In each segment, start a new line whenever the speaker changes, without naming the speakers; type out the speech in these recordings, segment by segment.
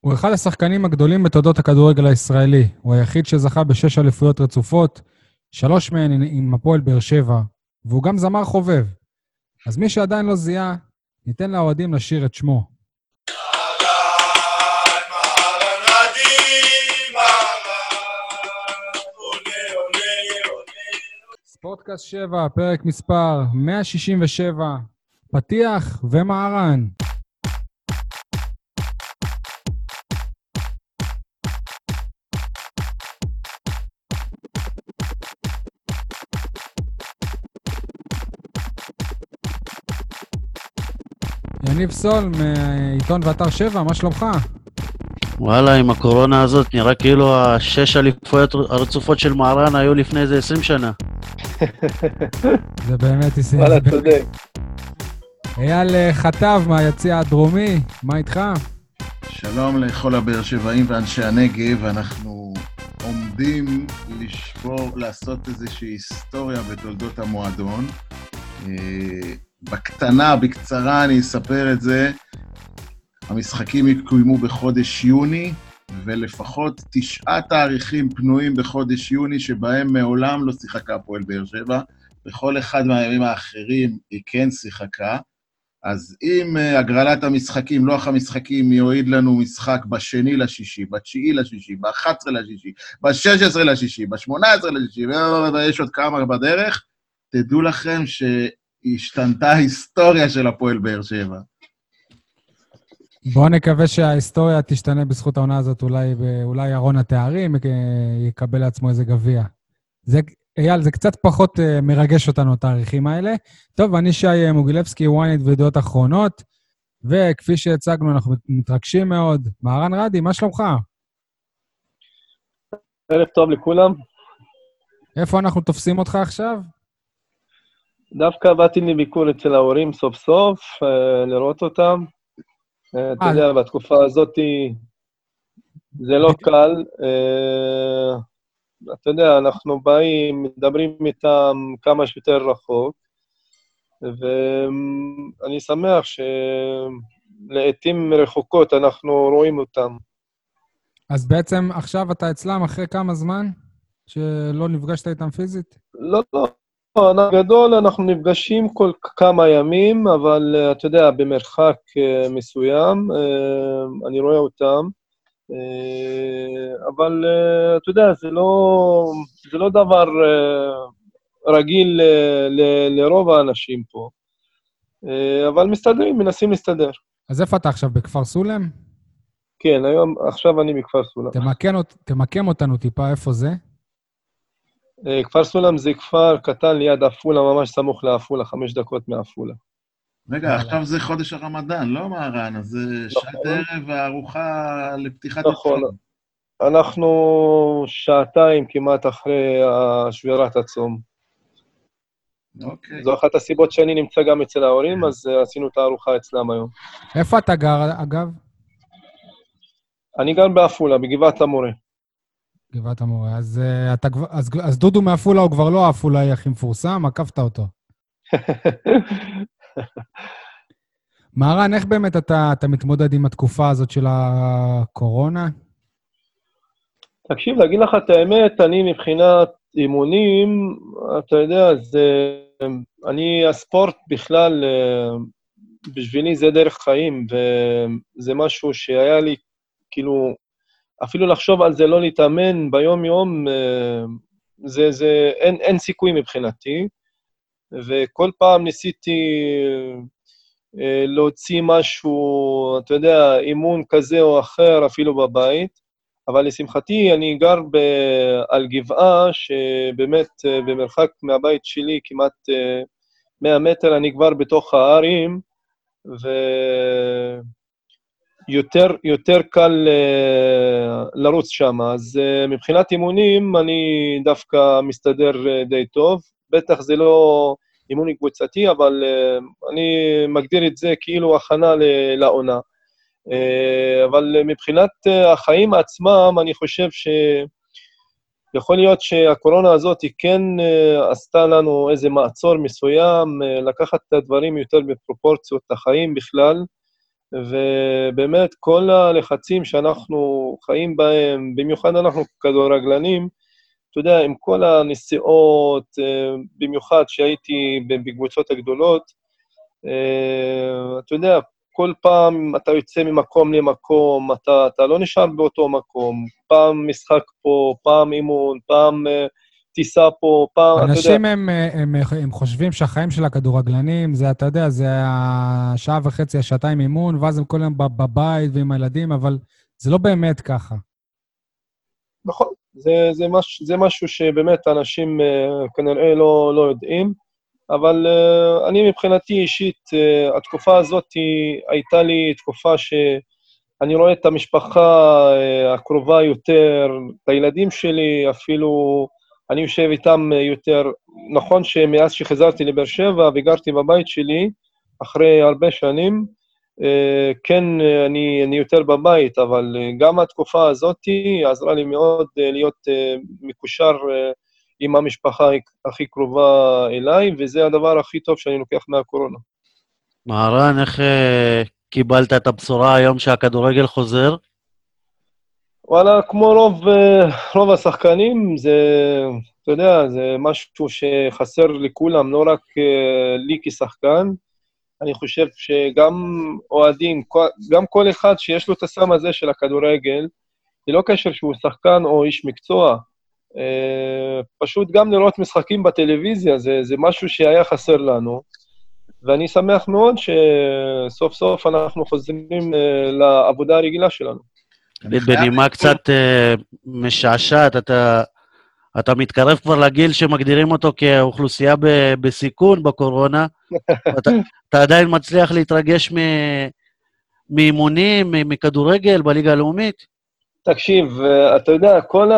הוא אחד השחקנים הגדולים בתולדות הכדורגל הישראלי. הוא היחיד שזכה בשש אליפויות רצופות, שלוש מהן עם הפועל באר שבע, והוא גם זמר חובב. אז מי שעדיין לא זיהה, ניתן לאוהדים לשיר את שמו. ספורטקאסט 7, פרק מספר 167, פתיח ומערן. יניב סול מעיתון ואתר 7, מה שלומך?
וואלה, עם הקורונה הזאת נראה כאילו השש אליפויות הרצופות של מהרן היו לפני איזה 20 שנה.
זה באמת...
וואלה, צודק.
אייל אה, חטב מהיציע הדרומי, מה איתך?
שלום לכל הבאר שבעים ואנשי הנגב, אנחנו עומדים לשבור, לעשות איזושהי היסטוריה בתולדות המועדון. אה, בקטנה, בקצרה, אני אספר את זה. המשחקים יקוימו בחודש יוני, ולפחות תשעה תאריכים פנויים בחודש יוני, שבהם מעולם לא שיחקה הפועל באר שבע. בכל אחד מהימים האחרים היא כן שיחקה. אז אם uh, הגרלת המשחקים, לוח המשחקים, יועיד לנו משחק בשני לשישי, בתשיעי לשישי, ב-11 לשישי, ב-16 לשישי, ב-18 לשישי, ויש עוד כמה בדרך, תדעו לכם שהשתנתה ההיסטוריה של הפועל באר שבע.
בואו נקווה שההיסטוריה תשתנה בזכות העונה הזאת, אולי, אולי ארון התארים יקבל לעצמו איזה גביע. זה, אייל, זה קצת פחות uh, מרגש אותנו, התאריכים האלה. טוב, אני שי מוגילבסקי, ynet וידיעות אחרונות, וכפי שהצגנו, אנחנו מתרגשים מאוד. מהרן רדי, מה שלומך?
ערב טוב לכולם.
איפה אנחנו תופסים אותך עכשיו?
דווקא באתי לביקור אצל ההורים סוף סוף, uh, לראות אותם. Uh, אתה יודע, בתקופה הזאת זה לא קל. אתה יודע, אנחנו באים, מדברים איתם כמה שיותר רחוק, ואני שמח שלעיתים רחוקות אנחנו רואים אותם.
אז בעצם עכשיו אתה אצלם אחרי כמה זמן שלא נפגשת איתם פיזית?
לא, לא. גדול, אנחנו נפגשים כל כמה ימים, אבל אתה יודע, במרחק מסוים, אני רואה אותם. אה, אבל אה, אתה יודע, זה לא, זה לא דבר אה, רגיל ל, לרוב האנשים פה. אבל מסתדרים, מנסים להסתדר.
אז איפה אתה עכשיו, בכפר סולם?
כן, היום, עכשיו אני בכפר סולם.
תמקם, תמקם אותנו טיפה, איפה זה?
כפר סולם זה כפר קטן ליד עפולה, ממש סמוך לעפולה, חמש דקות מעפולה.
רגע, עכשיו זה חודש הרמדאן, לא מהר"ן? אז זה נכון. שעת ערב הארוחה לפתיחת...
נכון. אנחנו שעתיים כמעט אחרי שבירת הצום. אוקיי. זו אחת הסיבות שאני נמצא גם אצל ההורים, אז אה, עשינו את הארוחה אצלם היום.
איפה אתה גר, אגב?
אני גר בעפולה, בגבעת המורה.
גבעת המורה. אז, uh, אתה, אז, אז דודו מעפולה הוא כבר לא העפולאי הכי מפורסם, עקפת אותו. מהרן, איך באמת אתה, אתה מתמודד עם התקופה הזאת של הקורונה?
תקשיב, להגיד לך את האמת, אני מבחינת אימונים, אתה יודע, זה... אני, הספורט בכלל, בשבילי זה דרך חיים, וזה משהו שהיה לי, כאילו, אפילו לחשוב על זה, לא להתאמן ביום-יום, זה, זה, אין, אין סיכוי מבחינתי. וכל פעם ניסיתי אה, להוציא משהו, אתה יודע, אימון כזה או אחר, אפילו בבית, אבל לשמחתי אני גר ב, על גבעה שבאמת אה, במרחק מהבית שלי כמעט 100 אה, מטר, אני כבר בתוך הערים, ויותר יותר קל לרוץ שם. אז מבחינת אימונים אני דווקא מסתדר די טוב. בטח זה לא אימון קבוצתי, אבל אני מגדיר את זה כאילו הכנה לעונה. אבל מבחינת החיים עצמם, אני חושב שיכול להיות שהקורונה הזאת כן עשתה לנו איזה מעצור מסוים, לקחת את הדברים יותר בפרופורציות לחיים בכלל, ובאמת כל הלחצים שאנחנו חיים בהם, במיוחד אנחנו כדורגלנים, אתה יודע, עם כל הנסיעות, אה, במיוחד שהייתי בקבוצות הגדולות, אה, אתה יודע, כל פעם אתה יוצא ממקום למקום, אתה, אתה לא נשאר באותו מקום. פעם משחק פה, פעם אימון, פעם טיסה פה, פעם, אתה יודע...
אנשים הם, הם, הם חושבים שהחיים של הכדורגלנים, זה, אתה יודע, זה השעה וחצי, השעתיים אימון, ואז הם כל היום בבית ועם הילדים, אבל זה לא באמת ככה.
נכון, זה, זה, מש, זה משהו שבאמת אנשים uh, כנראה לא, לא יודעים. אבל uh, אני מבחינתי אישית, uh, התקופה הזאת הייתה לי תקופה שאני רואה את המשפחה הקרובה יותר, את הילדים שלי, אפילו אני יושב איתם יותר. נכון שמאז שחזרתי לבאר שבע וגרתי בבית שלי, אחרי הרבה שנים, uh, כן, אני, אני יותר בבית, אבל גם התקופה הזאת עזרה לי מאוד להיות מקושר עם המשפחה הכי קרובה אליי, וזה הדבר הכי טוב שאני לוקח מהקורונה.
מהרן, איך אה, קיבלת את הבשורה היום שהכדורגל חוזר?
וואלה, כמו רוב, אה, רוב השחקנים, זה, אתה יודע, זה משהו שחסר לכולם, לא רק אה, לי כשחקן. אני חושב שגם אוהדים, גם כל אחד שיש לו את הסם הזה של הכדורגל, ללא קשר שהוא שחקן או איש מקצוע, אה, פשוט גם לראות משחקים בטלוויזיה, זה, זה משהו שהיה חסר לנו, ואני שמח מאוד שסוף סוף אנחנו חוזרים לעבודה הרגילה שלנו.
בנימה קצת אה, משעשעת, אתה, אתה מתקרב כבר לגיל שמגדירים אותו כאוכלוסייה ב, בסיכון בקורונה, אתה, אתה עדיין מצליח להתרגש מאימונים, מכדורגל בליגה הלאומית?
תקשיב, אתה יודע, כל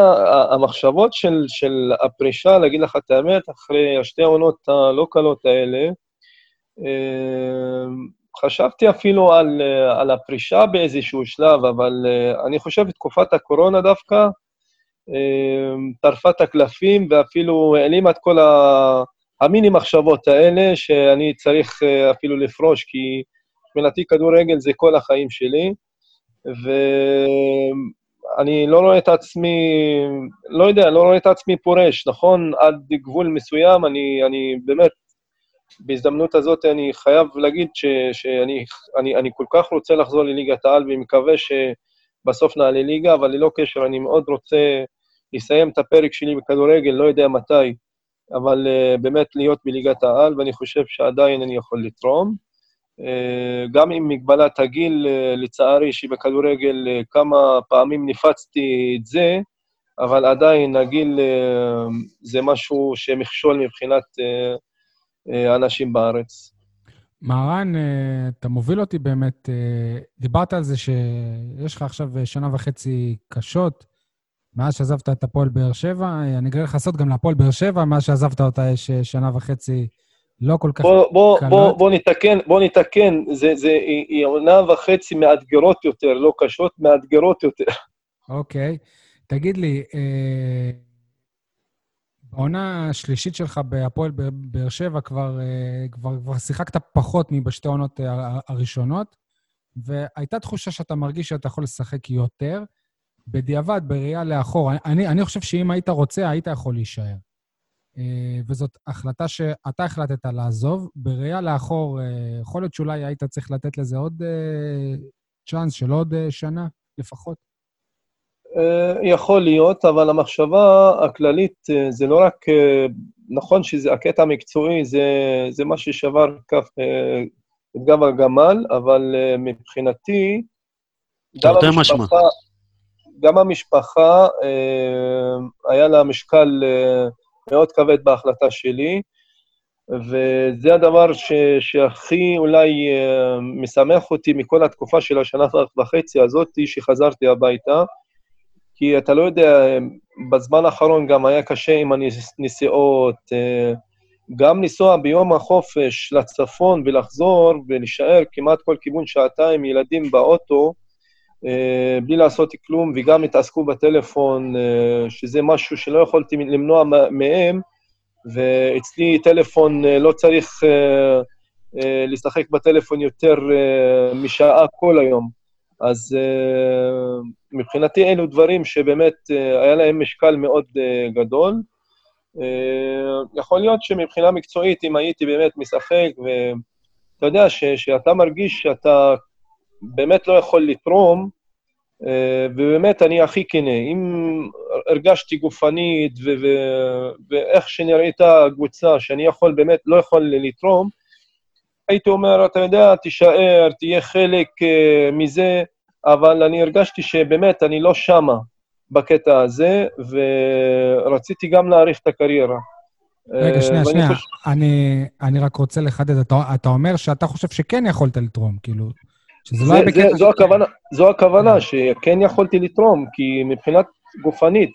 המחשבות של, של הפרישה, להגיד לך את האמת, אחרי השתי העונות הלא קלות האלה, אה, חשבתי אפילו על, על הפרישה באיזשהו שלב, אבל אה, אני חושב בתקופת הקורונה דווקא, אה, טרפה את הקלפים ואפילו העלימה את כל המיני מחשבות האלה, שאני צריך אפילו לפרוש, כי מבחינתי כדורגל זה כל החיים שלי. ו... אני לא רואה את עצמי, לא יודע, לא רואה את עצמי פורש, נכון? עד גבול מסוים, אני, אני באמת, בהזדמנות הזאת אני חייב להגיד ש, שאני אני, אני כל כך רוצה לחזור לליגת העל, ומקווה שבסוף נעלה ליגה, אבל ללא קשר, אני מאוד רוצה לסיים את הפרק שלי בכדורגל, לא יודע מתי, אבל uh, באמת להיות בליגת העל, ואני חושב שעדיין אני יכול לתרום. אה, גם עם מגבלת הגיל, אה, לצערי, שבכדורגל אה, כמה פעמים ניפצתי את זה, אבל עדיין הגיל זה משהו שמכשול מבחינת אנשים בארץ.
מהרן, אתה מוביל אותי באמת, דיברת על זה שיש לך עכשיו שנה וחצי קשות, מאז שעזבת את הפועל באר שבע, אני אגלה לך לעשות גם להפועל באר שבע, מאז שעזבת אותה יש שנה וחצי לא כל כך
בוא, בוא, קלות. בוא, בוא נתקן, בוא נתקן, זה, זה, היא עונה וחצי מאתגרות יותר, לא קשות, מאתגרות יותר.
אוקיי. תגיד לי, אה, בעונה השלישית שלך בהפועל באר שבע כבר, אה, כבר, כבר שיחקת פחות מבשתי העונות אה, הראשונות, והייתה תחושה שאתה מרגיש שאתה יכול לשחק יותר. בדיעבד, בראייה לאחור, אני, אני חושב שאם היית רוצה, היית יכול להישאר. אה, וזאת החלטה שאתה החלטת לעזוב. בראייה לאחור, יכול להיות שאולי היית צריך לתת לזה עוד צ'אנס של עוד שנה לפחות?
יכול להיות, אבל המחשבה הכללית זה לא רק, נכון שהקטע המקצועי זה, זה מה ששבר כף, את גב הגמל, אבל מבחינתי, גם המשפחה, גם המשפחה, היה לה משקל מאוד כבד בהחלטה שלי, וזה הדבר ש, שהכי אולי משמח אותי מכל התקופה של השנה וחצי הזאת, שחזרתי הביתה, כי אתה לא יודע, בזמן האחרון גם היה קשה עם הנסיעות, uh, גם לנסוע ביום החופש לצפון ולחזור ולהישאר כמעט כל כיוון שעתיים, ילדים באוטו, אה, בלי לעשות כלום, וגם התעסקו בטלפון, אה, שזה משהו שלא יכולתי למנוע מהם, ואצלי טלפון אה, לא צריך אה, לשחק בטלפון יותר אה, משעה כל היום. אז אה, מבחינתי אלו דברים שבאמת אה, היה להם משקל מאוד אה, גדול. יכול להיות שמבחינה מקצועית, אם הייתי באמת משחק, ואתה יודע, ש, שאתה מרגיש שאתה באמת לא יכול לתרום, ובאמת, אני הכי כנה, אם הרגשתי גופנית ו- ו- ואיך שנראתה הקבוצה, שאני יכול באמת, לא יכול לתרום, הייתי אומר, אתה יודע, תישאר, תהיה חלק uh, מזה, אבל אני הרגשתי שבאמת אני לא שמה בקטע הזה, ורציתי גם להאריך את הקריירה.
רגע,
אה,
שנייה, שנייה.
חושב-
אני, אני רק רוצה לחדד. אתה, אתה אומר שאתה חושב שכן יכולת לתרום, כאילו, שזה לא
זה,
היה
זה,
בקטע...
זו, הכוונה, זו הכוונה, שכן יכולתי לתרום, כי מבחינת גופנית,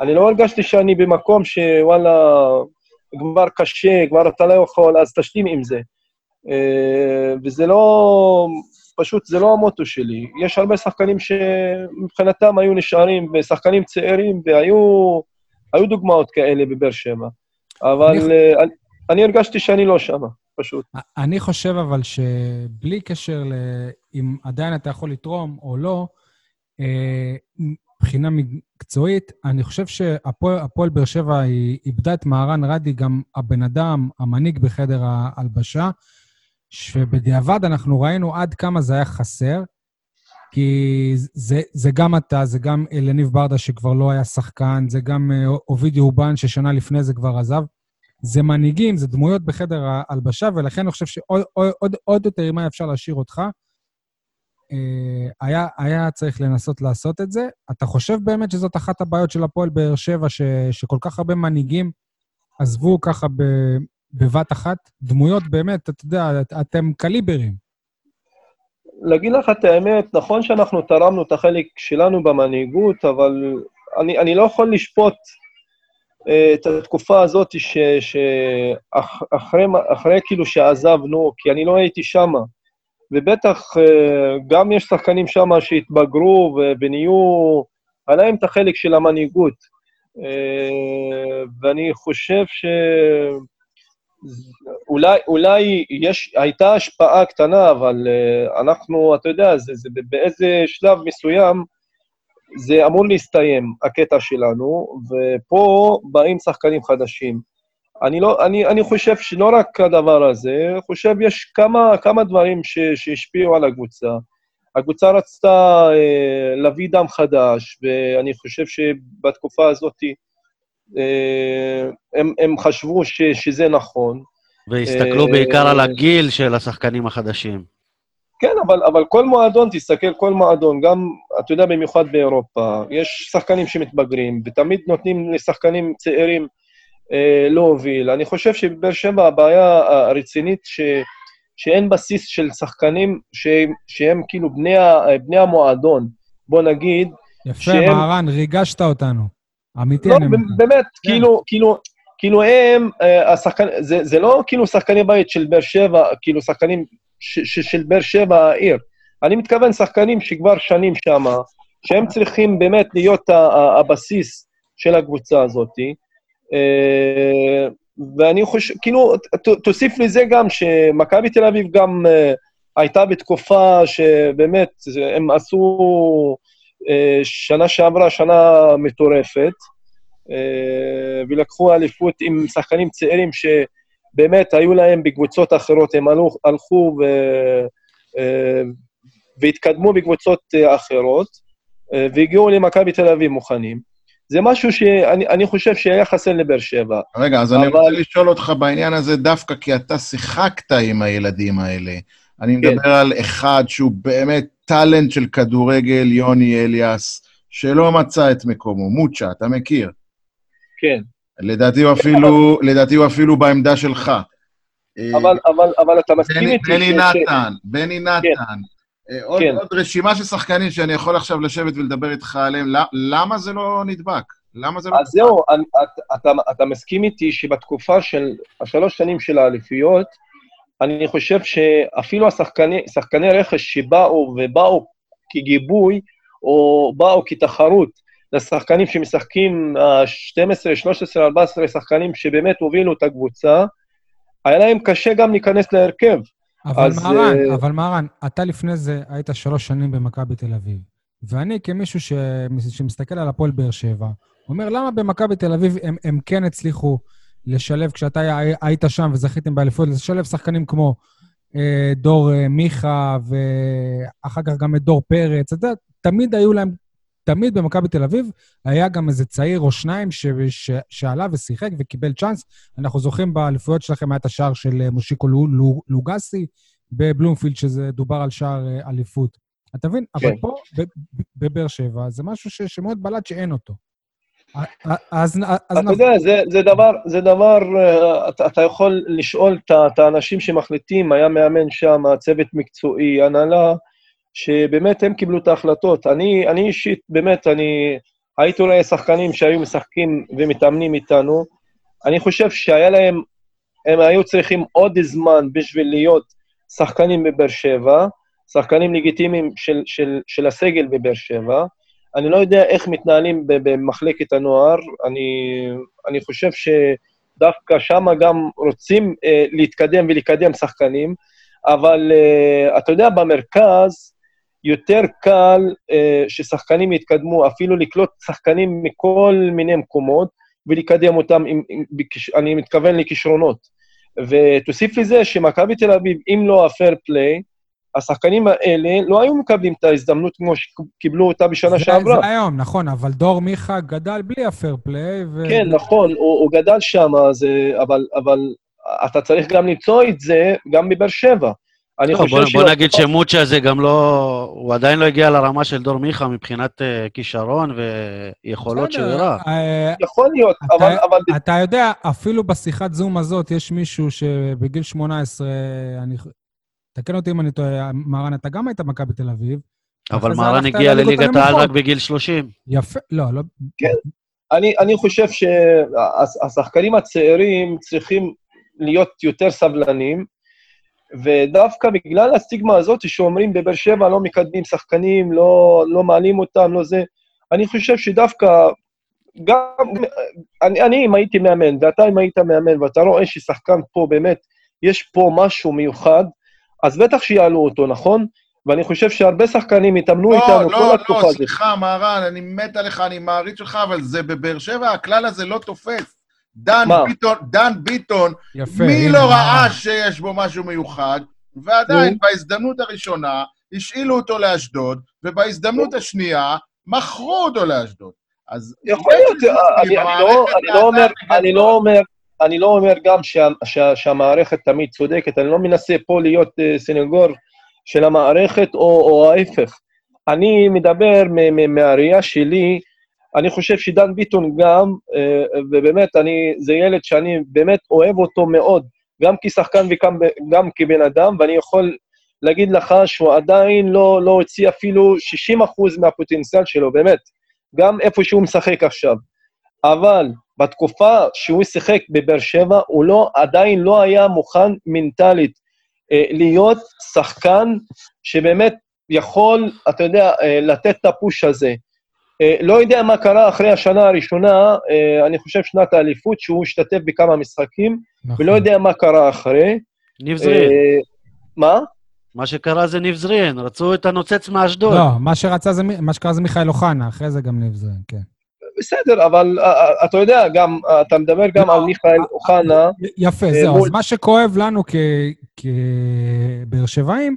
אני לא הרגשתי שאני במקום שוואלה, כבר קשה, כבר אתה לא יכול, אז תשלים עם זה. אה, וזה לא, פשוט זה לא המוטו שלי. יש הרבה שחקנים שמבחינתם היו נשארים, ושחקנים צעירים, והיו היו דוגמאות כאלה בבאר שבע. אבל
אני-
אה, אני, אני הרגשתי שאני לא שמה, פשוט.
אני חושב אבל שבלי קשר ל... אם עדיין אתה יכול לתרום או לא, אה, מבחינה מקצועית, אני חושב שהפועל הפועל באר שבע איבדה את מהרן רדי, גם הבן אדם, המנהיג בחדר ההלבשה, שבדיעבד אנחנו ראינו עד כמה זה היה חסר, כי זה, זה גם אתה, זה גם אלניב ברדה שכבר לא היה שחקן, זה גם אה, אובידי אובן ששנה לפני זה כבר עזב. זה מנהיגים, זה דמויות בחדר ההלבשה, ולכן אני חושב שעוד עוד, עוד, עוד יותר, אם היה אפשר להשאיר אותך, אה, היה, היה צריך לנסות לעשות את זה. אתה חושב באמת שזאת אחת הבעיות של הפועל באר שבע, ש, שכל כך הרבה מנהיגים עזבו ככה בבת אחת? דמויות באמת, אתה יודע, את- אתם קליברים.
להגיד לך את האמת, נכון שאנחנו תרמנו את החלק שלנו במנהיגות, אבל אני, אני לא יכול לשפוט אה, את התקופה הזאת שאחרי אחרי כאילו שעזבנו, כי אני לא הייתי שמה. ובטח אה, גם יש שחקנים שם שהתבגרו ונהיו, היה להם את החלק של המנהיגות. אה, ואני חושב ש... אולי, אולי יש, הייתה השפעה קטנה, אבל uh, אנחנו, אתה יודע, זה, זה באיזה שלב מסוים זה אמור להסתיים, הקטע שלנו, ופה באים שחקנים חדשים. אני, לא, אני, אני חושב שלא רק הדבר הזה, אני חושב יש כמה, כמה דברים ש, שהשפיעו על הקבוצה. הקבוצה רצתה uh, להביא דם חדש, ואני חושב שבתקופה הזאת uh, הם, הם חשבו ש, שזה נכון.
והסתכלו
אה,
בעיקר על הגיל של השחקנים החדשים.
כן, אבל, אבל כל מועדון, תסתכל, כל מועדון, גם, אתה יודע, במיוחד באירופה, יש שחקנים שמתבגרים, ותמיד נותנים לשחקנים צעירים אה, להוביל. אני חושב שבבאר שבע הבעיה הרצינית, ש, שאין בסיס של שחקנים שהם, שהם כאילו בני, ה- בני המועדון, בוא נגיד.
יפה,
שהם-
מהרן, ריגשת אותנו. אמיתי,
לא,
אני אומר.
באמת,
כן.
כאילו, כאילו, כאילו הם, אה, השחקן, זה, זה לא כאילו שחקני בית של באר שבע, כאילו שחקנים של באר שבע העיר. אני מתכוון שחקנים שכבר שנים שמה, שהם צריכים באמת להיות הבסיס של הקבוצה הזאת. אה, ואני חושב, כאילו, תוסיף לזה גם שמכבי תל אביב גם אה, הייתה בתקופה שבאמת הם עשו שנה שעברה, שנה מטורפת. אה, ולקחו אליפות עם שחקנים צעירים שבאמת היו להם בקבוצות אחרות, הם הלכו, ו, אה, והתקדמו בקבוצות אה, אחרות, אה, והגיעו למכבי תל אביב מוכנים. זה משהו שאני אני חושב שהיה חסר לבאר שבע.
רגע, אז אני
אבל-
רוצה לשאול אותך בעניין הזה דווקא כי אתה שיחקת עם הילדים האלה. אני
כן.
מדבר על אחד שהוא באמת טאלנט של כדורגל, יוני אליאס, שלא מצא את מקומו. מוצ'ה, אתה מכיר.
כן.
לדעתי הוא אפילו, לדעתי הוא אפילו בעמדה שלך.
אבל, אבל, אבל אתה מסכים איתי
בני נתן, בני נתן. אה, עוד,
כן.
עוד רשימה של שחקנים שאני יכול עכשיו לשבת ולדבר איתך עליהם. למ- למה זה לא נדבק? למה זה לא...
אז זהו, אתה, אתה, אתה מסכים איתי שבתקופה של השלוש שנים של האליפיות, אני חושב שאפילו השחקני שחקני רכש שבאו ובאו כגיבוי, או באו כתחרות לשחקנים שמשחקים, ה-12, 13, 14 שחקנים שבאמת הובילו את הקבוצה, היה להם קשה גם להיכנס להרכב.
אבל
אז,
מהרן,
אה,
אבל מהרן, אתה לפני זה היית שלוש שנים במכבי תל אביב, ואני כמישהו ש... שמסתכל על הפועל באר שבע, אומר, למה במכבי תל אביב הם, הם כן הצליחו לשלב, כשאתה הי- היית שם וזכיתם באליפות, לשלב שחקנים כמו אה, דור אה, מיכה, ואחר כך גם את דור פרץ, אתה יודע, תמיד היו להם, תמיד במכבי תל אביב היה גם איזה צעיר או שניים ש, ש, שעלה ושיחק וקיבל צ'אנס. אנחנו זוכרים באליפויות שלכם היה את השער של אה, מושיקו לו- לו- לוגסי בבלומפילד, שזה דובר על שער אה, אליפות. אתה מבין? אבל
כן.
פה, ב- ב- בבאר שבע, זה משהו ש, שמאוד בלט שאין אותו. אז, אז
אתה יודע, זה, זה דבר, זה דבר, אה, אתה, אתה יכול לשאול את, האנשים שמחליטים, היה מאמן שם, צוות מקצועי, הנהלה, שבאמת הם קיבלו את ההחלטות. אני, אני אישית, באמת, אני הייתי רואה שחקנים שהיו משחקים ומתאמנים איתנו, אני חושב שהיה להם, הם היו צריכים עוד זמן בשביל להיות שחקנים בבאר שבע, שחקנים לגיטימיים של, של, של הסגל בבאר שבע. אני לא יודע איך מתנהלים במחלקת הנוער, אני, אני חושב שדווקא שם גם רוצים אה, להתקדם ולקדם שחקנים, אבל אה, אתה יודע, במרכז יותר קל אה, ששחקנים יתקדמו, אפילו לקלוט שחקנים מכל מיני מקומות ולקדם אותם, עם, עם, בכש, אני מתכוון לכישרונות. ותוסיף לזה שמכבי תל אביב, אם לא הפייר פליי, השחקנים האלה לא היו מקבלים את ההזדמנות כמו שקיבלו אותה בשנה
זה,
שעברה.
זה היום, נכון, אבל דור מיכה גדל בלי הפייר פליי, ו...
כן, נכון, הוא, הוא גדל שם, אבל, אבל אתה צריך גם למצוא את זה גם בבאר שבע. אני
טוב,
חושב
בוא,
ש...
בוא נגיד שמוצ'ה זה גם לא... הוא עדיין לא הגיע לרמה של דור מיכה מבחינת uh, כישרון ויכולות שהוא
בסדר,
הראה.
אה,
יכול להיות,
אתה-
אבל, אבל
אתה יודע, אפילו בשיחת זום הזאת, יש מישהו שבגיל 18, אני... תקן אותי אם אני טועה, מרן, אתה גם היית במכבי תל אביב.
אבל מהרן הגיע לליגת העל. רק בגיל 30.
יפה, לא, לא...
אני, אני חושב שהשחקנים הצעירים צריכים להיות יותר סבלנים, ודווקא בגלל הסטיגמה הזאת שאומרים בבאר שבע לא מקדמים שחקנים, לא, לא מעלים אותם, לא זה, אני חושב שדווקא, גם, אני, אני אם הייתי מאמן, ואתה אם היית מאמן, ואתה רואה ששחקן פה באמת, יש פה משהו מיוחד, אז בטח שיעלו אותו, נכון? ואני חושב שהרבה שחקנים התאמנו
לא,
איתנו כל
לא,
התקופה
לא,
הזאת.
סליחה, מהרן, אני מת עליך, אני מעריץ אותך, אבל זה בבאר שבע, הכלל הזה לא תופס. דן
מה?
ביטון, דן ביטון,
יפה.
מי לא
מרן.
ראה שיש בו משהו מיוחד, ועדיין
נו.
בהזדמנות הראשונה השאילו אותו לאשדוד, ובהזדמנות השנייה מכרו אותו לאשדוד. אז...
יכול להיות, אני, אני, לא, אני, לא אומר,
להט"בית
אני לא אומר, אני לא אומר גם שה, שה, שהמערכת תמיד צודקת, אני לא מנסה פה להיות uh, סנגור של המערכת או, או ההפך. אני מדבר מהראייה שלי, אני חושב שדן ביטון גם, uh, ובאמת, אני, זה ילד שאני באמת אוהב אותו מאוד, גם כשחקן וגם כבן אדם, ואני יכול להגיד לך שהוא עדיין לא, לא הוציא אפילו 60% מהפוטנציאל שלו, באמת. גם איפה שהוא משחק עכשיו. אבל בתקופה שהוא שיחק בבאר שבע, הוא לא, עדיין לא היה מוכן מנטלית אה, להיות שחקן שבאמת יכול, אתה יודע, אה, לתת את הפוש הזה. אה, לא יודע מה קרה אחרי השנה הראשונה, אה, אני חושב שנת האליפות, שהוא השתתף בכמה משחקים,
נכון.
ולא יודע מה קרה אחרי.
ניב זרין.
אה, מה?
מה שקרה זה ניב זרין, רצו את הנוצץ מאשדוד.
לא, מה שרצה זה, מה שקרה זה מיכאל אוחנה, אחרי זה גם ניב זרין, כן.
בסדר, אבל אה, אה, אתה יודע, גם, אה, אתה מדבר גם
לא,
על מיכאל אוחנה,
יפה, זהו. אז מה שכואב לנו כבאר שבעים,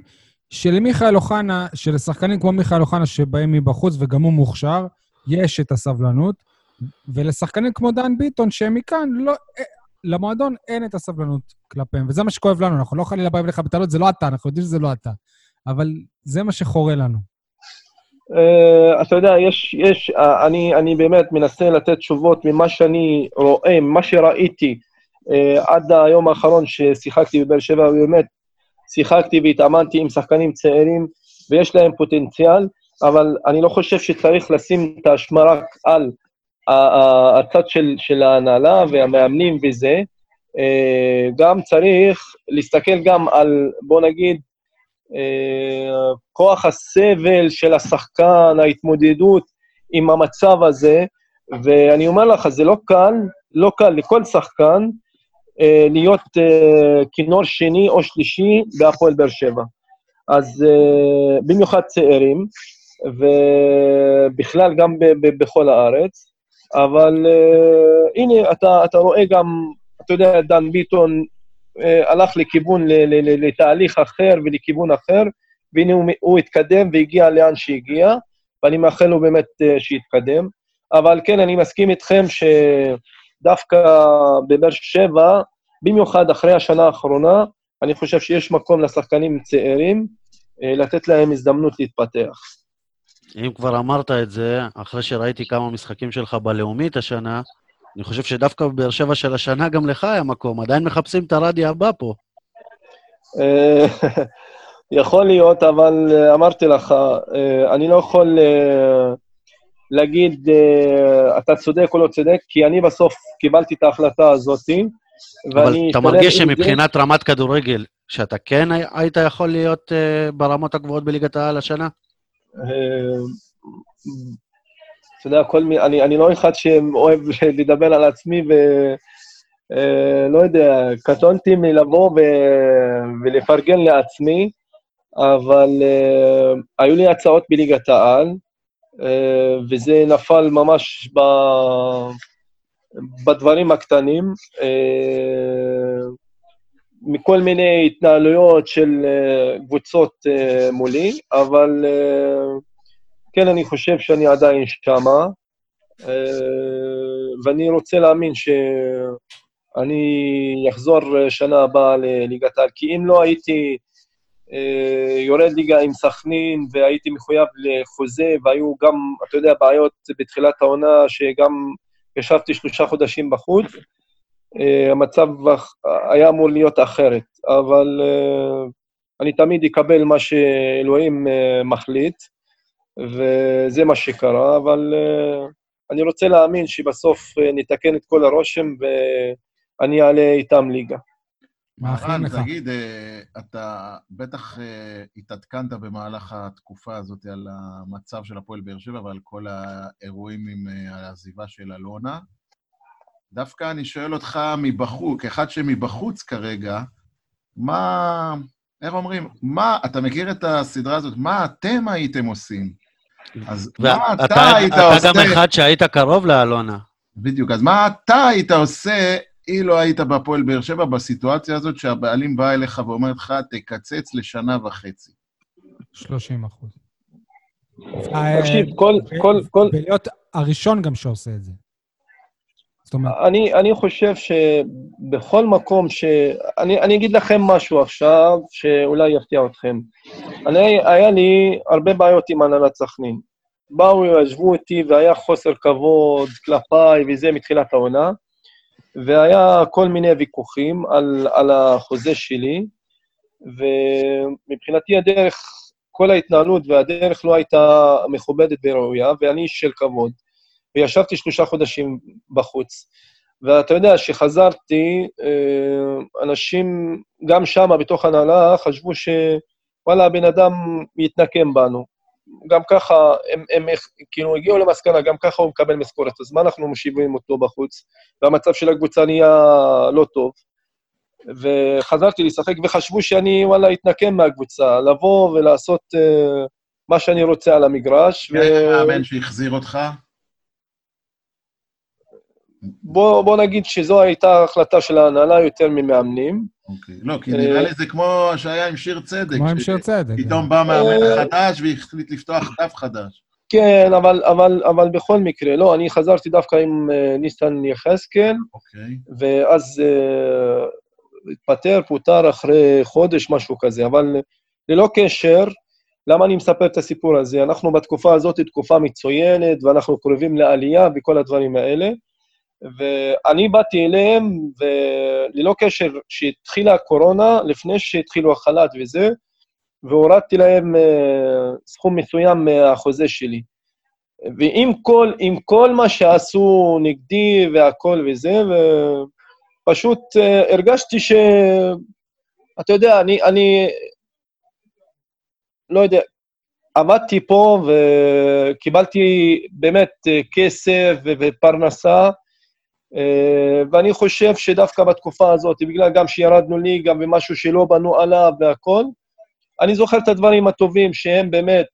שלמיכאל אוחנה, שלשחקנים כמו מיכאל אוחנה שבאים מבחוץ וגם הוא מוכשר, יש את הסבלנות, ולשחקנים כמו דן ביטון, שהם מכאן, לא, למועדון אין את הסבלנות כלפיהם, וזה מה שכואב לנו, אנחנו לא חלילה באים לך בטענות, זה לא אתה, אנחנו יודעים שזה לא אתה, אבל זה מה שחורה לנו.
Uh, אתה יודע, יש, יש, uh, אני, אני באמת מנסה לתת תשובות ממה שאני רואה, ממה שראיתי uh, עד היום האחרון ששיחקתי בבאר שבע, ובאמת שיחקתי והתאמנתי עם שחקנים צעירים ויש להם פוטנציאל, אבל אני לא חושב שצריך לשים את האשמה רק על הצד של, של ההנהלה והמאמנים וזה, uh, גם צריך להסתכל גם על, בוא נגיד, כוח הסבל של השחקן, ההתמודדות עם המצב הזה, ואני אומר לך, זה לא קל, לא קל לכל שחקן אה, להיות אה, כינור שני או שלישי בהפועל באר שבע. אז אה, במיוחד צעירים, ובכלל גם בכל הארץ. אבל אה, הנה, אתה, אתה רואה גם, אתה יודע, דן ביטון אה, הלך לכיוון, לתהליך אחר ולכיוון אחר, והנה הוא, הוא התקדם והגיע לאן שהגיע, ואני מאחל לו באמת אה, שיתקדם. אבל כן, אני מסכים איתכם שדווקא בבאר שבע, במיוחד אחרי השנה האחרונה, אני חושב שיש מקום לשחקנים צעירים אה, לתת להם הזדמנות להתפתח.
אם כבר אמרת את זה, אחרי שראיתי כמה משחקים שלך בלאומית השנה, אני חושב שדווקא בבאר שבע של השנה גם לך היה מקום. עדיין מחפשים את הרדי הבא פה.
אה, יכול להיות, אבל אה, אמרתי לך, אה, אני לא יכול להגיד אתה צודק או לא צודק, כי אני בסוף קיבלתי את ההחלטה הזאת,
אבל. אתה מרגיש
עם זה.
שמבחינת רמת כדורגל, שאתה כן הי- היית יכול להיות ברמות הגבוהות בליגת העל השנה?
אתה יודע, כל מי... אני, אני לא אחד שאוהב לדבר על עצמי ו... אה, לא יודע, קטונתי מלבוא ו... ולפרגן לעצמי, אבל אה, היו לי הצעות בליגת העל, אה, וזה נפל ממש ב... בדברים הקטנים, אה, מכל מיני התנהלויות של אה, קבוצות אה, מולי, אבל אה, כן, אני חושב שאני עדיין שמה, אה, ואני רוצה להאמין שאני אחזור שנה הבאה לליגת העל, כי אם לא הייתי אה, יורד ליגה עם סכנין והייתי מחויב לחוזה, והיו גם, אתה יודע, בעיות בתחילת העונה, שגם ישבתי שלושה חודשים בחוץ, אה, המצב היה אמור להיות אחרת, אבל אני תמיד אקבל מה שאלוהים מחליט, וזה מה שקרה, אבל אה, אני רוצה להאמין שבסוף אה, נתקן את כל הרושם ואני אעלה איתם ליגה.
מאחלים לך.
תגיד, אה, אתה בטח התעדכנת במהלך התקופה הזאת על המצב של הפועל באר שבע ועל כל האירועים עם העזיבה של אלונה. דווקא אני שואל אותך מבחוץ, כאחד שמבחוץ כרגע, מה, איך אומרים, מה, אתה מכיר את הסדרה הזאת, מה אתם הייתם עושים? אז מה אתה,
ואתה
היית
אתה
עושה...
גם אחד שהיית קרוב לאלונה.
בדיוק, אז מה אתה היית עושה אילו היית בהפועל באר שבע בסיטואציה הזאת שהבעלים בא אליך ואומר לך, תקצץ לשנה וחצי?
30 אחוז.
תקשיב, כל, כל, כל,
ולהיות הראשון גם שעושה את זה. זאת אומרת,
אני, אני חושב שבכל מקום ש... אני, אני אגיד לכם משהו עכשיו, שאולי יפתיע אתכם. אני, היה לי הרבה בעיות עם הנהלת סכנין. באו, ישבו איתי, והיה חוסר כבוד כלפיי וזה מתחילת העונה, והיה כל מיני ויכוחים על, על החוזה שלי, ומבחינתי הדרך, כל ההתנהלות והדרך לא הייתה מכובדת וראויה, ואני איש של כבוד. וישבתי שלושה חודשים בחוץ. ואתה יודע, כשחזרתי, אה, אנשים, גם שם, בתוך הנהלה, חשבו שוואלה, הבן אדם יתנקם בנו. גם ככה, הם, הם כאילו הגיעו למסקנה, גם ככה הוא מקבל משכורת, אז מה אנחנו משיבים אותו בחוץ? והמצב של הקבוצה נהיה לא טוב. וחזרתי לשחק, וחשבו שאני, וואלה, אתנקם מהקבוצה, לבוא ולעשות אה, מה שאני רוצה על המגרש.
מי היה המאמן שהחזיר אותך?
בוא, בוא נגיד שזו הייתה החלטה של ההנהלה יותר ממאמנים.
אוקיי. לא, כי נראה לי זה כמו שהיה עם שיר צדק.
כמו עם שיר צדק.
פתאום בא מאמן
אה,
חדש והחליט לפתוח דף חדש.
כן, אבל, אבל, אבל בכל מקרה, לא, אני חזרתי דווקא עם אה, ניסן יחזקאל,
אוקיי.
ואז אה, התפטר, פוטר אחרי חודש, משהו כזה. אבל ללא קשר, למה אני מספר את הסיפור הזה? אנחנו בתקופה הזאת תקופה מצוינת, ואנחנו קרובים לעלייה וכל הדברים האלה. ואני באתי אליהם, וללא קשר, שהתחילה הקורונה, לפני שהתחילו החל"ת וזה, והורדתי להם אה, סכום מסוים מהחוזה שלי. ועם כל, עם כל מה שעשו נגדי והכל וזה, ופשוט אה, הרגשתי ש... אתה יודע, אני, אני לא יודע, עמדתי פה וקיבלתי באמת אה, כסף ופרנסה, ואני חושב שדווקא בתקופה הזאת, בגלל גם שירדנו ליגה ומשהו שלא בנו עליו והכול, אני זוכר את הדברים הטובים שהם באמת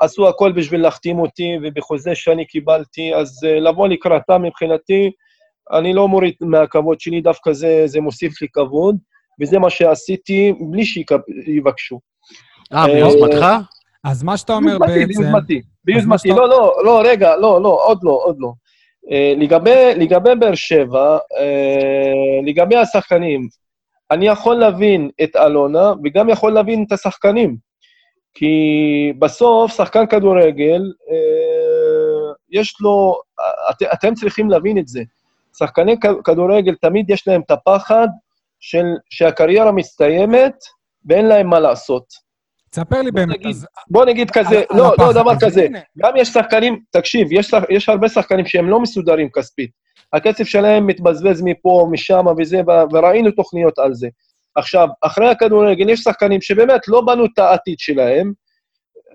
עשו הכל בשביל להחתים אותי, ובחוזה שאני קיבלתי, אז אה, לבוא לקראתם מבחינתי, אני לא מוריד מהכבוד שלי, דווקא זה, זה מוסיף לי כבוד, וזה מה שעשיתי בלי שיבקשו.
אה, מיוזמתך?
אז מה שאתה אומר
ביוזמתי,
בעצם...
ביוזמתי, ביוזמתי. לא, לא, לא, רגע, לא, לא, עוד לא, עוד לא. אה, לגבי, לגבי באר שבע, אה, לגבי השחקנים, אני יכול להבין את אלונה וגם יכול להבין את השחקנים. כי בסוף, שחקן כדורגל, אה, יש לו, את, אתם צריכים להבין את זה. שחקני כדורגל תמיד יש להם את הפחד של, שהקריירה מסתיימת ואין להם מה לעשות.
תספר לי באמת.
אז... בוא נגיד כזה, לא, לא, דבר כזה. גם יש שחקנים, תקשיב, יש, יש הרבה שחקנים שהם לא מסודרים כספית. הכסף שלהם מתבזבז מפה, משם וזה, וראינו תוכניות על זה. עכשיו, אחרי הכדורגל יש שחקנים שבאמת לא בנו את העתיד שלהם,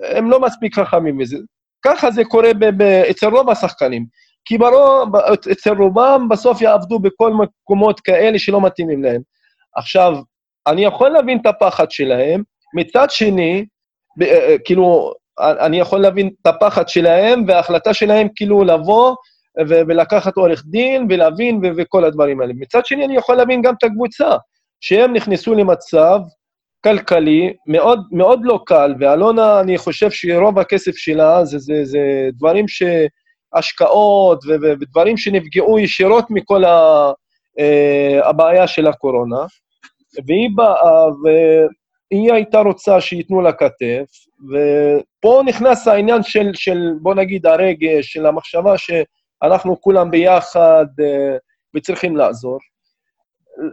הם לא מספיק חכמים מזה. ככה זה קורה ב- ב- אצל רוב השחקנים. כי ברוב, אצל רובם בסוף יעבדו בכל מקומות כאלה שלא מתאימים להם. עכשיו, אני יכול להבין את הפחד שלהם, מצד שני, אה, אה, כאילו, אני יכול להבין את הפחד שלהם, וההחלטה שלהם כאילו לבוא ולקחת עורך דין ולהבין וכל הדברים האלה. מצד שני, אני יכול להבין גם את הקבוצה, שהם נכנסו למצב כלכלי מאוד, מאוד לא קל, ואלונה, אני חושב שרוב הכסף שלה זה, זה, זה דברים ש... השקעות ודברים שנפגעו ישירות מכל ה- הבעיה של הקורונה. והיא באה, היא הייתה רוצה שייתנו לה כתף, ופה נכנס העניין של, של, בוא נגיד, הרגש, של המחשבה שאנחנו כולם ביחד uh, וצריכים לעזור.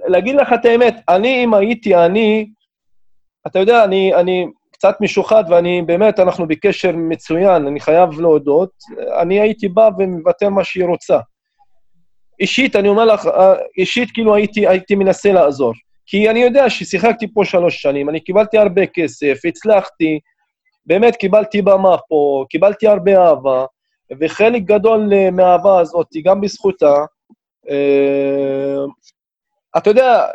להגיד לך את האמת, אני, אם הייתי אני, אתה יודע, אני, אני קצת משוחד, ואני באמת, אנחנו בקשר מצוין, אני חייב להודות, אני הייתי בא ומוותר מה שהיא רוצה. אישית, אני אומר לך, אה, אישית כאילו הייתי, הייתי מנסה לעזור. כי אני יודע ששיחקתי פה שלוש שנים, אני קיבלתי הרבה כסף, הצלחתי, באמת קיבלתי במה פה, קיבלתי הרבה אהבה, וחלק גדול אה, מהאהבה הזאת, גם בזכותה, אה, אתה יודע,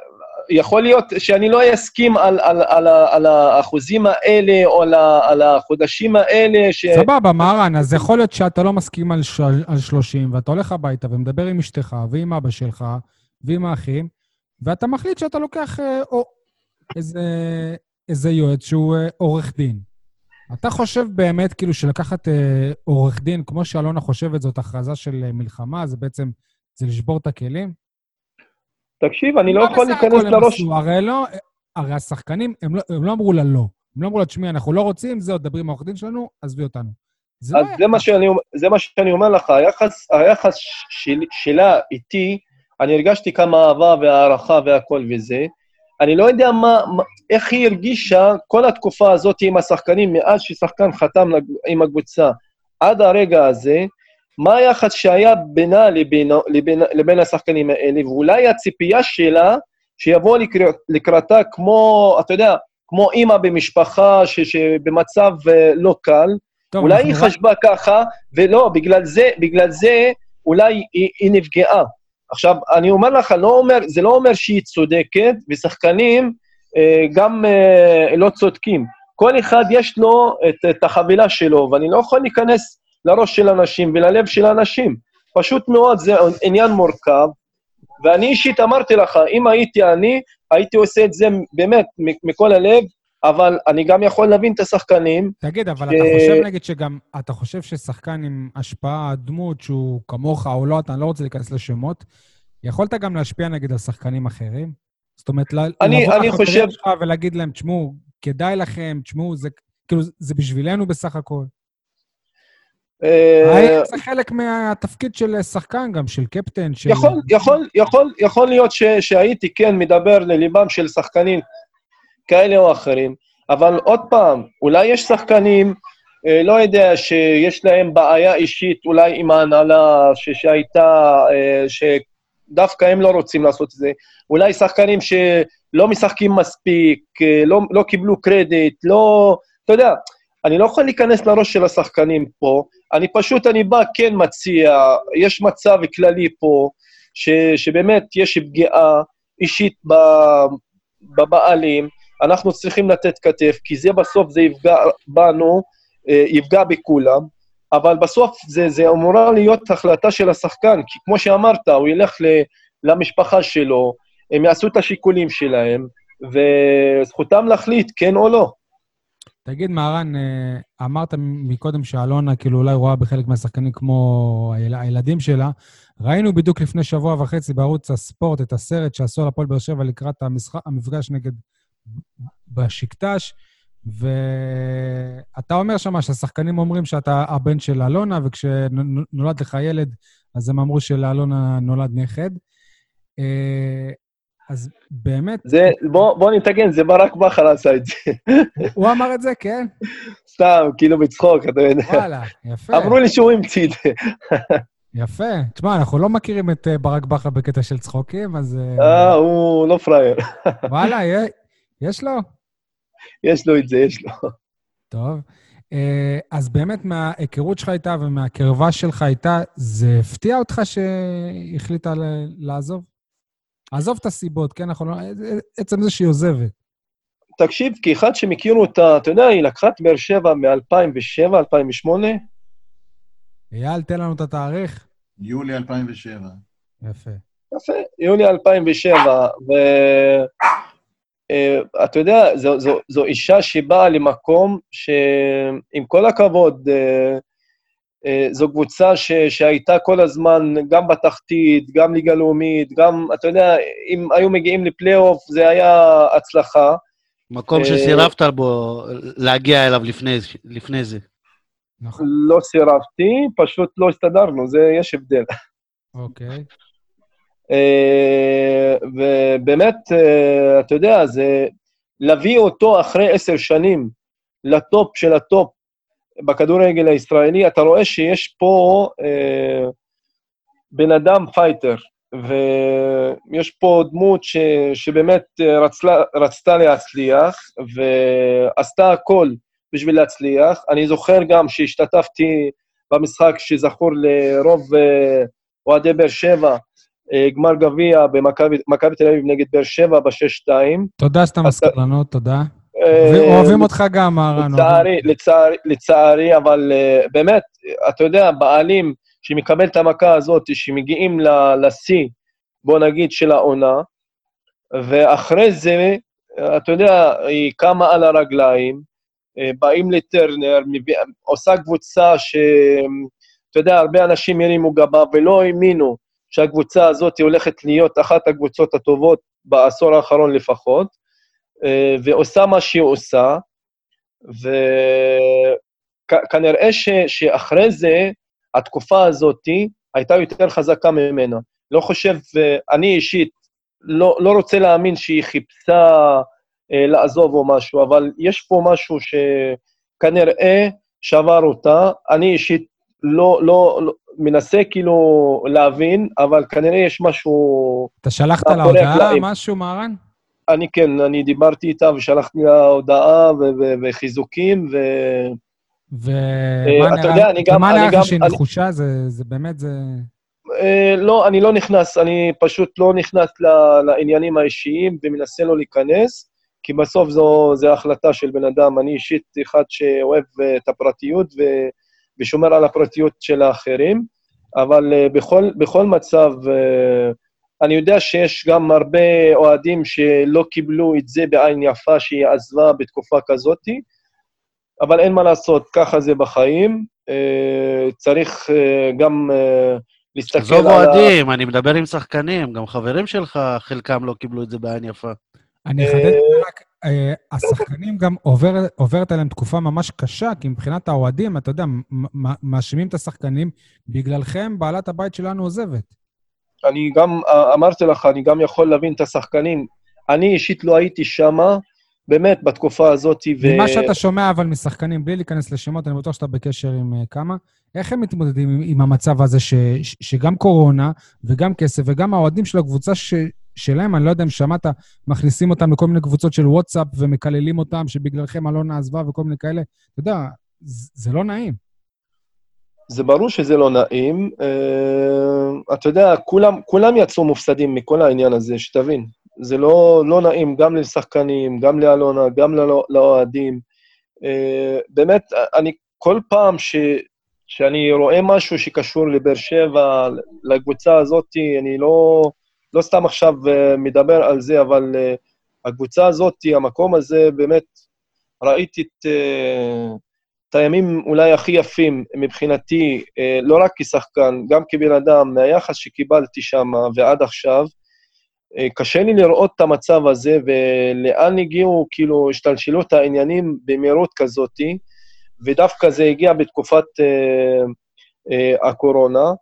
יכול להיות שאני לא אסכים על, על, על, על האחוזים האלה או על, על החודשים האלה ש...
סבבה, מהרן, אז יכול להיות שאתה לא מסכים על, ש... על 30, ואתה הולך הביתה ומדבר עם אשתך ועם אבא שלך ועם האחים, ואתה מחליט שאתה לוקח אה, או, איזה, איזה יועץ שהוא אה, עורך דין. אתה חושב באמת כאילו שלקחת אה, עורך דין, כמו שאלונה חושבת, זאת הכרזה של אה, מלחמה, זה בעצם, זה לשבור את הכלים?
תקשיב, אני לא יכול להיכנס לראש...
הרי לא, הרי השחקנים, הם לא, הם לא אמרו לה לא. הם לא אמרו לה, תשמעי, אנחנו לא רוצים, זהו, דברי עם העורך דין שלנו, עזבי אותנו.
זה אז לא זה, מה שאני, זה מה שאני אומר לך, היחס, היחס של, שלה איתי, אני הרגשתי כמה אהבה והערכה והכל וזה. אני לא יודע מה, איך היא הרגישה כל התקופה הזאת עם השחקנים, מאז ששחקן חתם עם הקבוצה עד הרגע הזה, מה היחס שהיה בינה לבין, לבין, לבין השחקנים האלה, ואולי הציפייה שלה שיבוא לקראת, לקראתה כמו, אתה יודע, כמו אימא במשפחה ש, שבמצב אה, לא קל, טוב, אולי היא חשבה ככה, ולא, בגלל זה, בגלל זה אולי היא, היא נפגעה. עכשיו, אני אומר לך, לא אומר, זה לא אומר שהיא צודקת, ושחקנים אה, גם אה, לא צודקים. כל אחד יש לו את, את החבילה שלו, ואני לא יכול להיכנס לראש של אנשים וללב של אנשים. פשוט מאוד, זה עניין מורכב, ואני אישית אמרתי לך, אם הייתי אני, הייתי עושה את זה באמת מכל הלב, אבל אני גם יכול להבין את השחקנים.
תגיד, אבל ש... אתה חושב, נגיד, שגם, אתה חושב ששחקן עם השפעה, דמות שהוא כמוך או לא, אתה לא רוצה להיכנס לשמות, יכולת גם להשפיע, נגיד, על שחקנים אחרים? זאת אומרת,
אני, לבוא אני חושב...
שלך ולהגיד להם, תשמעו, כדאי לכם, תשמעו, זה כאילו, זה בשבילנו בסך הכל. אה, האם זה חלק מהתפקיד של שחקן גם, של קפטן? של...
יכול, יכול, יכול, יכול להיות ש, שהייתי כן מדבר לליבם של שחקנים כאלה או אחרים, אבל עוד פעם, אולי יש שחקנים, אה, לא יודע, שיש להם בעיה אישית אולי עם ההנהלה ש, שהייתה, אה, שדווקא הם לא רוצים לעשות את זה. אולי שחקנים שלא משחקים מספיק, לא, לא קיבלו קרדיט, לא... אתה יודע, אני לא יכול להיכנס לראש של השחקנים פה, אני פשוט, אני בא, כן מציע, יש מצב כללי פה, ש, שבאמת יש פגיעה אישית בבעלים, אנחנו צריכים לתת כתף, כי זה בסוף זה יפגע בנו, אה, יפגע בכולם, אבל בסוף זה, זה אמורה להיות החלטה של השחקן, כי כמו שאמרת, הוא ילך ל, למשפחה שלו, הם יעשו את השיקולים שלהם, וזכותם להחליט כן או לא.
תגיד, מהרן, אה, אמרת מקודם שאלונה כאילו אולי רואה בחלק מהשחקנים כמו היל... הילדים שלה. ראינו בדיוק לפני שבוע וחצי בערוץ הספורט את הסרט שעשו על הפועל באר שבע לקראת המשחק, המפגש נגד בשקטש, ואתה אומר שמה שהשחקנים אומרים שאתה הבן של אלונה, וכשנולד לך ילד, אז הם אמרו שלאלונה נולד נכד. אה, אז באמת...
זה, בוא, בוא נתגן, זה ברק בכר עשה את זה.
הוא אמר את זה, כן?
סתם, כאילו בצחוק, אתה יודע.
וואלה, יפה.
אמרו לי שהוא המציא את זה.
יפה. תשמע, אנחנו לא מכירים את אה, ברק בכר בקטע של צחוקים, אז...
אה, אה הוא לא פראייר.
וואלה, יש לו?
יש לו את זה, יש לו.
טוב. אה, אז באמת מההיכרות שלך איתה ומהקרבה שלך איתה, זה הפתיע אותך שהחליטה לעזוב? עזוב את הסיבות, כן, אנחנו לא... עצם זה שהיא עוזבת.
תקשיב, כאחד שמכיר אותה, אתה יודע, היא לקחה את באר שבע מ-2007, 2008.
אייל, תן לנו את התאריך.
יולי 2007.
יפה.
יפה, יולי 2007, ואתה אה, יודע, זו, זו, זו אישה שבאה למקום שעם כל הכבוד, אה, אה, זו קבוצה ש, שהייתה כל הזמן גם בתחתית, גם ליגה לאומית, גם, אתה יודע, אם היו מגיעים לפלייאוף, זה היה הצלחה.
מקום שסירבת בו להגיע אליו לפני, לפני זה.
נכון. לא סירבתי, פשוט לא הסתדרנו, זה, יש הבדל.
אוקיי.
אה, ובאמת, אה, אתה יודע, זה להביא אותו אחרי עשר שנים לטופ של הטופ בכדורגל הישראלי, אתה רואה שיש פה אה, בן אדם פייטר, ויש פה דמות ש, שבאמת רצלה, רצתה להצליח, ועשתה הכל בשביל להצליח. אני זוכר גם שהשתתפתי במשחק שזכור לרוב אה, אוהדי באר שבע, אה, גמר גביע במכבי תל אביב נגד באר שבע בשש-שתיים.
תודה שאתה מזכיר לנו, תודה. אה, אוהבים אותך גם, מהרן.
לצערי, לצערי, לצערי, אבל באמת, אתה יודע, בעלים שמקבל את המכה הזאת, שמגיעים לשיא, בוא נגיד, של העונה, ואחרי זה, אתה יודע, היא קמה על הרגליים, אה, באים לטרנר, עושה קבוצה שאתה יודע, הרבה אנשים הרימו גבה ולא האמינו שהקבוצה הזאת הולכת להיות אחת הקבוצות הטובות בעשור האחרון לפחות, אה, ועושה מה שהיא עושה, וכנראה ש, שאחרי זה, התקופה הזאת הייתה יותר חזקה ממנה. לא חושב, אני אישית לא, לא רוצה להאמין שהיא חיפשה אה, לעזוב או משהו, אבל יש פה משהו שכנראה שבר אותה. אני אישית לא, לא, לא מנסה כאילו להבין, אבל כנראה יש משהו...
אתה שלחת לה הודעה, משהו, מהרן?
אני כן, אני דיברתי איתה ושלחתי לה הודעה וחיזוקים, ו...
ומה נראה לך שהיא נחושה? זה באמת, זה...
אה, לא, אני לא נכנס, אני פשוט לא נכנס לעניינים האישיים ומנסה לא להיכנס. כי בסוף זו, זו החלטה של בן אדם. אני אישית אחד שאוהב אה, את הפרטיות ו, ושומר על הפרטיות של האחרים, אבל uh, בכל, בכל מצב, uh, אני יודע שיש גם הרבה אוהדים שלא קיבלו את זה בעין יפה שהיא עזבה בתקופה כזאת, אבל אין מה לעשות, ככה זה בחיים. Uh, צריך גם להסתכל
על... עזוב אוהדים, אני מדבר עם שחקנים, גם חברים שלך, חלקם לא קיבלו את זה בעין יפה.
אני אחדד רק, אה, השחקנים גם עוברת עליהם תקופה ממש קשה, כי מבחינת האוהדים, אתה יודע, מאשימים את השחקנים, בגללכם בעלת הבית שלנו עוזבת.
אני גם, אה, אמרתי לך, אני גם יכול להבין את השחקנים. אני אישית לא הייתי שמה, באמת, בתקופה הזאת,
ו... ממה שאתה שומע, אבל משחקנים, בלי להיכנס לשמות, אני בטוח שאתה בקשר עם uh, כמה, איך הם מתמודדים עם, עם המצב הזה ש, ש, שגם קורונה וגם כסף וגם האוהדים של הקבוצה ש, שלהם, אני לא יודע אם שמעת, מכניסים אותם לכל מיני קבוצות של וואטסאפ ומקללים אותם שבגללכם אלונה עזבה וכל מיני כאלה. אתה יודע, זה לא נעים.
זה ברור שזה לא נעים. אה, אתה יודע, כולם, כולם יצאו מופסדים מכל העניין הזה, שתבין. זה לא, לא נעים גם לשחקנים, גם לאלונה, גם לא- לאוהדים. אה, באמת, אני כל פעם ש, שאני רואה משהו שקשור לבאר שבע, לקבוצה הזאת, אני לא, לא סתם עכשיו אה, מדבר על זה, אבל אה, הקבוצה הזאת, המקום הזה, באמת, ראיתי את, אה, את הימים אולי הכי יפים מבחינתי, לא רק כשחקן, גם כבן אדם, מהיחס שקיבלתי שם ועד עכשיו. קשה לי לראות את המצב הזה, ולאן הגיעו, כאילו, השתלשלות העניינים במהירות כזאתי. ודווקא זה הגיע בתקופת אה, אה, הקורונה.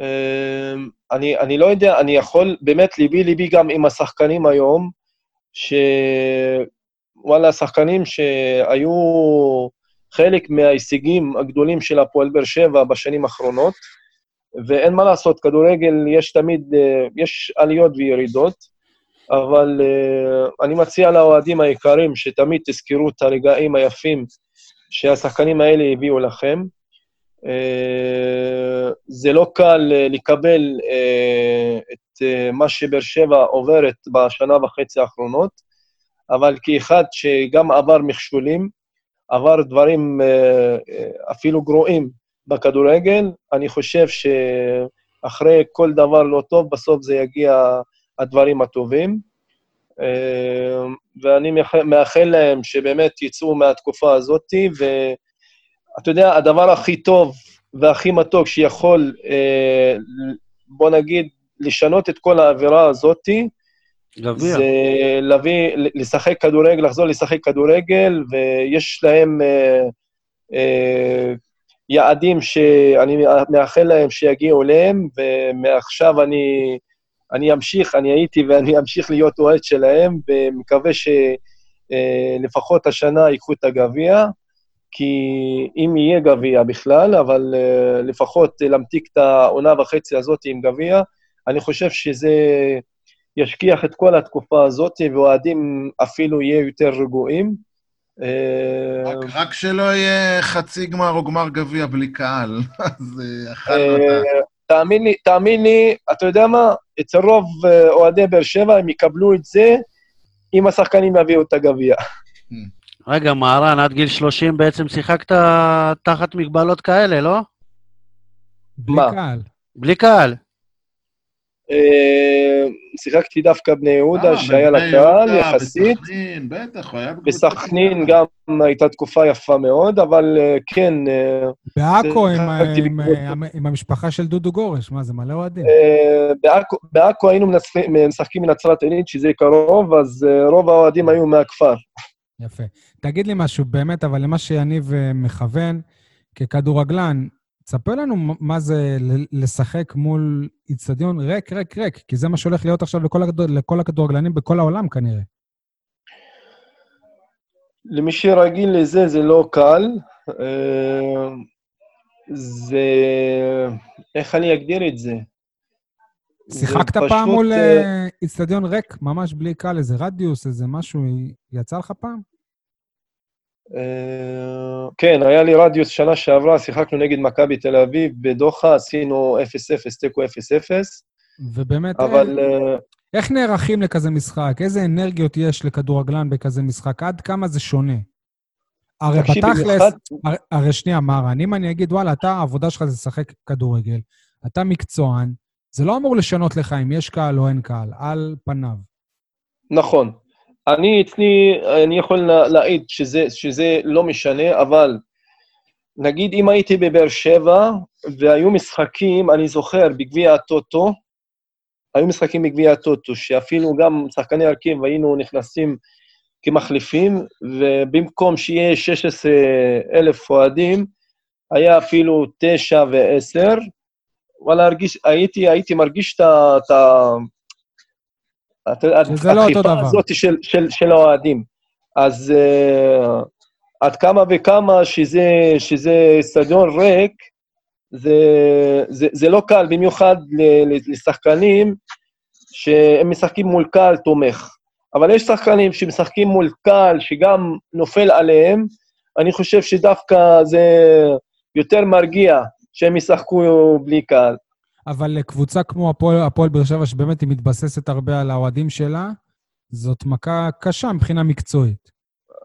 אה, אני, אני לא יודע, אני יכול, באמת, ליבי-ליבי גם עם השחקנים היום, שוואלה, השחקנים שהיו חלק מההישגים הגדולים של הפועל באר שבע בשנים האחרונות, ואין מה לעשות, כדורגל יש תמיד, אה, יש עליות וירידות, אבל uh, אני מציע לאוהדים היקרים שתמיד תזכרו את הרגעים היפים שהשחקנים האלה הביאו לכם. אה, זה לא קל אה, לקבל אה, את מה שבאר שבע עוברת בשנה וחצי האחרונות, אבל כאחד שגם עבר מכשולים, עבר דברים אפילו גרועים בכדורגל, אני חושב שאחרי כל דבר לא טוב, בסוף זה יגיע הדברים הטובים. ואני מאחל להם שבאמת יצאו מהתקופה הזאת, ואתה יודע, הדבר הכי טוב והכי מתוק שיכול, אה, בוא נגיד, לשנות את כל האווירה הזאת, גביע. זה להביא, לשחק כדורגל, לחזור לשחק כדורגל, ויש להם אה, אה, יעדים שאני מאחל להם שיגיעו אליהם, ומעכשיו אני... אני אמשיך, אני הייתי ואני אמשיך להיות אוהד שלהם, ומקווה שלפחות אה, השנה ייקחו את הגביע, כי אם יהיה גביע בכלל, אבל אה, לפחות להמתיק את העונה וחצי הזאת עם גביע, אני חושב שזה ישכיח את כל התקופה הזאת, ואוהדים אפילו יהיו יותר רגועים.
אה, רק, רק שלא יהיה חצי גמר או גמר גביע בלי קהל, אז אכלנו אותה.
תאמין לי, תאמין לי, אתה יודע מה? אצל רוב אה, אוהדי באר שבע הם יקבלו את זה אם השחקנים יביאו את הגביע.
רגע, מהרן, עד גיל 30 בעצם שיחקת תחת מגבלות כאלה, לא?
בלי קהל.
בלי קהל.
אה, שיחקתי דווקא בני יהודה, אה, שהיה לה קהל יחסית.
בסכנין, בטח, הוא היה
בקבוצה. בסכנין גם הייתה תקופה יפה מאוד, אבל אה, כן...
בעכו עם המשפחה של דודו גורש, מה זה, מלא אוהדים.
בעכו היינו משחקים מנצרת עילית, שזה קרוב, אז רוב האוהדים היו מהכפר.
יפה. תגיד לי משהו, באמת, אבל למה שיניב מכוון, ככדורגלן, תספר לנו מה זה לשחק מול איצטדיון ריק, ריק, ריק, כי זה מה שהולך להיות עכשיו לכל, הכדור, לכל הכדורגלנים בכל העולם כנראה.
למי שרגיל לזה, זה לא קל. אה, זה... איך אני אגדיר את זה?
שיחקת פעם מול אה, אה, איצטדיון ריק, ממש בלי קהל, איזה רדיוס, איזה משהו, יצא לך פעם?
אה, כן, היה לי רדיוס שנה שעברה, שיחקנו נגד מכבי תל אביב, בדוחה עשינו 0-0, תיקו 0-0.
ובאמת, אבל... אה, איך נערכים לכזה משחק? איזה אנרגיות יש לכדורגלן בכזה משחק? עד כמה זה שונה? הרי בתכלס, הרי, הרי שנייה, מרן, אם אני אגיד, וואלה, אתה, העבודה שלך זה לשחק כדורגל, אתה מקצוען, זה לא אמור לשנות לך אם יש קהל או אין קהל, על פניו.
נכון. אני אצלי, אני יכול להעיד שזה, שזה לא משנה, אבל נגיד אם הייתי בבאר שבע והיו משחקים, אני זוכר, בגביע הטוטו, היו משחקים בגביע הטוטו, שאפילו גם שחקני הרכב היינו נכנסים כמחליפים, ובמקום שיהיה 16 אלף אוהדים, היה אפילו 9 ו-10. וואלה, הייתי, הייתי מרגיש את ה...
שזה לא אותו דבר. הדחיפה
הזאת של, של, של האוהדים. אז uh, עד כמה וכמה שזה, שזה סטדיון ריק, זה, זה, זה לא קל, במיוחד לשחקנים שהם משחקים מול קהל תומך. אבל יש שחקנים שמשחקים מול קהל שגם נופל עליהם, אני חושב שדווקא זה יותר מרגיע שהם ישחקו בלי קהל.
אבל קבוצה כמו הפועל, הפועל באר שבע, שבאמת היא מתבססת הרבה על האוהדים שלה, זאת מכה קשה מבחינה מקצועית.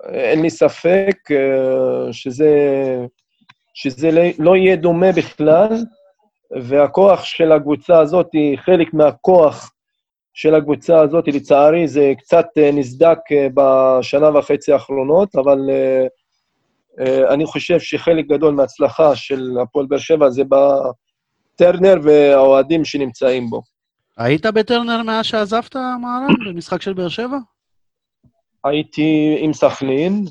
אין לי ספק אה, שזה, שזה לא- לא יהיה דומה בכלל, והכוח של הקבוצה הזאת, חלק מהכוח של הקבוצה הזאת, לצערי, זה קצת אה, נסדק אה, בשנה וחצי האחרונות, אבל אני חושב שחלק גדול מההצלחה של הפועל באר שבע זה בטרנר והאוהדים שנמצאים בו.
היית בטרנר מאז שעזבת, מהרן, במשחק של באר שבע?
הייתי עם סכנין.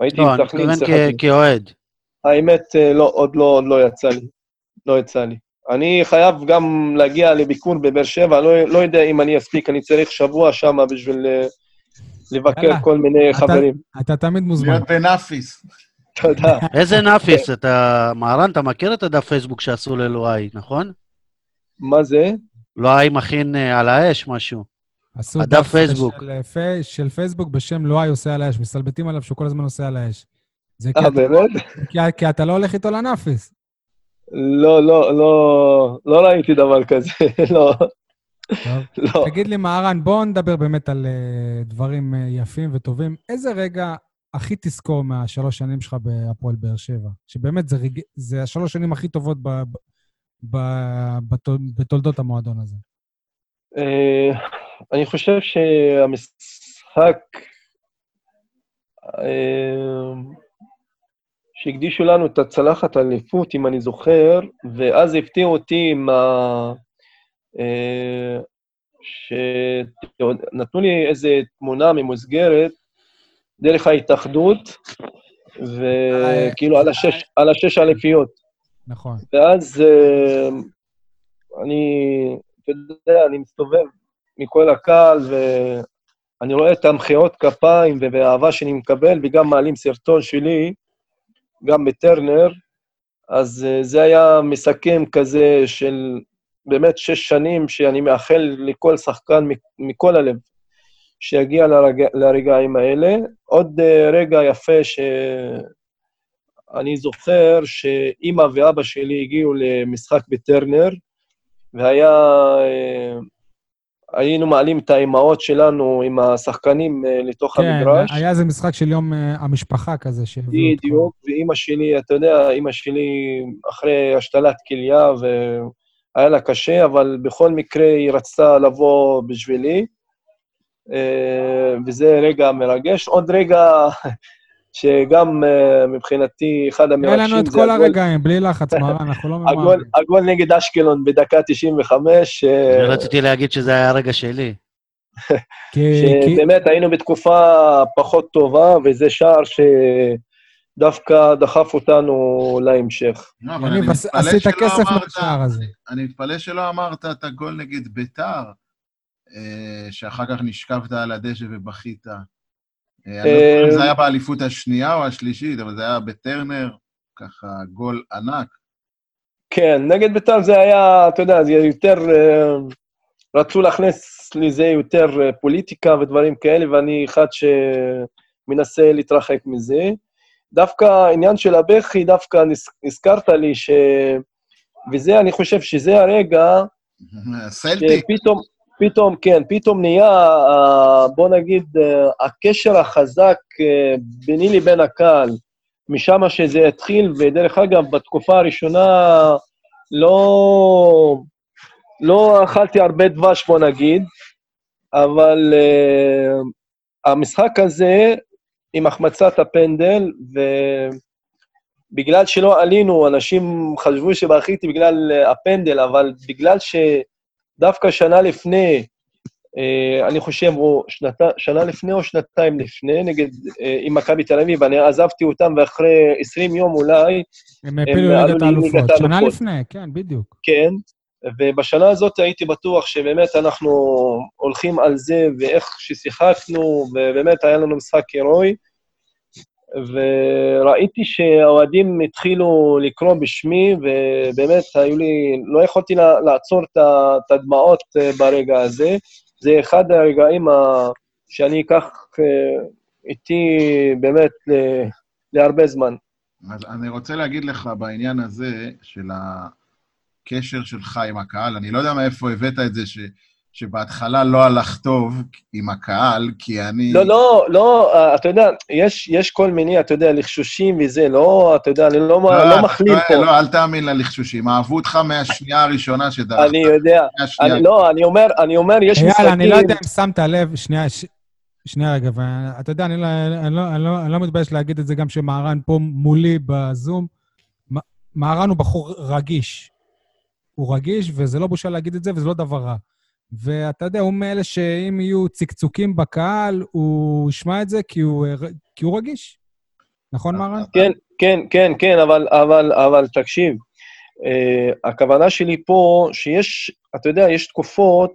הייתי
לא, אני
עם סכנין,
מתכוון
שיחקתי.
כ- כאוהד.
האמת, אה, לא, עוד לא, עוד לא יצא לי. לא יצא לי. אני חייב גם להגיע לביקור בבאר שבע, לא, לא יודע אם אני אספיק, אני צריך שבוע שם בשביל אה, לבקר
יאללה.
כל מיני
אתה-
חברים.
אתה תמיד מוזמן.
להיות בנאפיס.
תודה.
איזה נאפיס, אתה... מהרן, אתה מכיר את הדף פייסבוק שעשו ללואי, נכון?
מה זה?
לואי מכין אה, על האש משהו.
עשו
הדף
דף
פייסבוק.
של, אה, של פייסבוק בשם לואי עושה על האש, מסתלבטים עליו שהוא כל הזמן עושה על האש.
אה, באמת?
כי, כי אתה לא הולך איתו לנאפיס.
לא, לא, לא, לא ראיתי דבר כזה, לא,
טוב.
לא.
תגיד לי, מהרן, בוא נדבר באמת על uh, דברים uh, יפים וטובים. איזה רגע הכי תזכור מהשלוש שנים שלך בהפועל באר שבע? שבאמת זה, רגע, זה השלוש שנים הכי טובות ב, ב, בתול, בתולדות המועדון הזה.
אה, אני חושב שהמשחק אה, שהקדישו לנו את הצלחת האליפות, אם אני זוכר, ואז הפתיעו אותי עם ה... אה, שנתנו לי איזו תמונה ממוסגרת דרך ההתאחדות, וכאילו על השש, על השש אליפיות.
נכון.
ואז אה, אני, אתה יודע, אני מסתובב מכל הקהל, ואני רואה את המחיאות כפיים והאהבה שאני מקבל, וגם מעלים סרטון שלי, גם בטרנר, אז אה, זה היה מסכם כזה של באמת שש שנים, שאני מאחל לכל שחקן מכל הלב שיגיע לרגע, לרגעים האלה. עוד אה, רגע יפה ש... אני זוכר שאימא ואבא שלי הגיעו למשחק בטרנר, והיה... אה, היינו מעלים את האימהות שלנו עם השחקנים אה, לתוך
כן,
המגרש.
היה איזה משחק של יום המשפחה כזה שהביאו אותך.
בדיוק, ואימא שלי, אתה יודע, אימא שלי אחרי השתלת כליה, והיה לה קשה, אבל בכל מקרה היא רצתה לבוא בשבילי, וזה רגע מרגש. עוד רגע שגם אה, מבחינתי אחד המרגשים
לנו את כל הרגעים, בלי לחץ, מהרן, אנחנו לא ממהרים.
הגול נגד אשקלון בדקה 95, אה,
אני רציתי להגיד שזה היה הרגע שלי.
שבאמת היינו בתקופה פחות טובה, וזה שער שדווקא דחף אותנו להמשך.
לא, אבל אני מתפלא
עשית
שלא
כסף
אמרת-
מהשער הזה.
אני מתפלא שלא אמרת את הגול נגד ביתר, אה, שאחר כך נשכבת על הדשא ובכית. אה, אני לא זוכר אם זה היה באליפות השנייה או השלישית, אבל זה היה בטרנר, ככה גול ענק.
כן, נגד בית"ר זה היה, אתה יודע, זה יותר... אה, רצו להכניס לזה יותר אה, פוליטיקה ודברים כאלה, ואני אחד שמנסה להתרחק מזה. דווקא העניין של הבכי, דווקא הזכרת לי ש... וזה, אני חושב שזה הרגע
סלטיק,
שפתאום, פתאום, כן, פתאום נהיה, אה, בוא נגיד, אה, הקשר החזק אה, ביני לבין הקהל, משם שזה התחיל, ודרך אגב, בתקופה הראשונה לא, לא אכלתי הרבה דבש, בוא נגיד, אבל המשחק הזה, עם החמצת הפנדל, ובגלל שלא עלינו, אנשים חשבו שבכיתי בגלל הפנדל, אבל בגלל שדווקא שנה לפני, אה, אני חושב, או שנת, שנה לפני או שנתיים לפני, נגד, אה, עם מכבי תל אביב, אני עזבתי אותם, ואחרי 20 יום אולי,
הם העפילו
עלו
ליגת
לליגת
האלופות. שנה. לפני, כן, בדיוק.
כן, ובשנה הזאת הייתי בטוח שבאמת אנחנו הולכים על זה, ואיך ששיחקנו, ובאמת היה לנו משחק הירואי, וראיתי שהאוהדים התחילו לקרוא בשמי, ובאמת היו לי, לא יכולתי לעצור את הדמעות אה, ברגע הזה. זה אחד הרגעים ה- שאני אקח אה, איתי באמת ל- להרבה זמן.
אז אני רוצה להגיד לך בעניין הזה של הקשר שלך עם הקהל, אני לא יודע מאיפה הבאת את זה, ש, שבהתחלה לא הלך טוב עם הקהל, כי אני...
לא, לא, לא, אתה יודע, יש, יש כל מיני, אתה יודע, לחשושים וזה, לא, אתה יודע, אני לא, לא, לא מכליל
לא,
פה.
לא, אל תאמין ללחשושים. אהבו אותך מהשנייה הראשונה שדרכת.
אני יודע. אני, לא, אני אומר, אני אומר, יש משחקים...
אני לא יודע אם שמת לב, שנייה, ש... שנייה רגע, ואתה יודע, אני לא, אני, לא, אני, לא, אני לא מתבייש להגיד את זה גם שמהרן פה מולי בזום. מהרן הוא בחור רגיש. הוא רגיש, וזה לא בושה להגיד את זה, וזה לא דבר רע. ואתה יודע, הוא מאלה שאם יהיו צקצוקים בקהל, הוא ישמע את זה כי הוא, כי הוא רגיש. נכון, מהרן?
כן, כן, כן, כן, אבל, אבל, אבל תקשיב, uh, הכוונה שלי פה, שיש, אתה יודע, יש תקופות,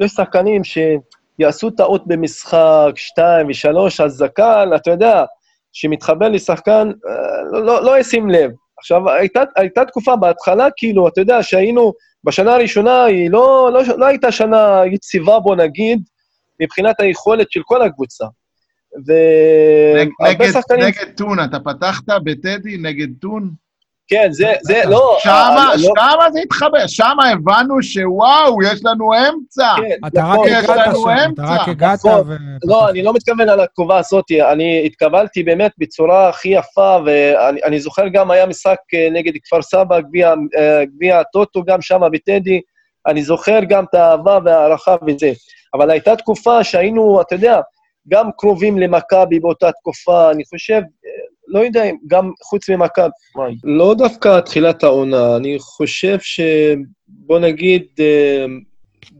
יש שחקנים שיעשו טעות במשחק, שתיים ושלוש, אז זקן, אתה יודע, שמתחבר לשחקן, uh, לא, לא, לא ישים לב. עכשיו, הייתה, הייתה תקופה בהתחלה, כאילו, אתה יודע, שהיינו, בשנה הראשונה היא לא, לא, לא הייתה שנה יציבה, בוא נגיד, מבחינת היכולת של כל הקבוצה. והרבה
נגד,
שחקנים...
נגד טון, אתה פתחת בטדי נגד טון?
כן, זה, זה, לא...
שמה,
אה, לא-
שמה זה התחבר, שמה הבנו שוואו, יש לנו אמצע.
כן,
אתה רק
יש
הגעת
לנו
שם, אתה. רק הגעת
נכון.
ו...
לא, אני לא מתכוון על התגובה הזאת, אני התקבלתי באמת בצורה הכי יפה, ואני אני זוכר גם היה משחק אה, נגד כפר סבא, גביע אה, הטוטו גם שם בטדי, אני זוכר גם את האהבה וההערכה וזה. אבל הייתה תקופה שהיינו, אתה יודע, גם קרובים למכבי באותה תקופה, אני חושב, לא יודע, אם גם חוץ ממכבי. לא דווקא תחילת העונה, אני חושב ש... בוא נגיד, אה,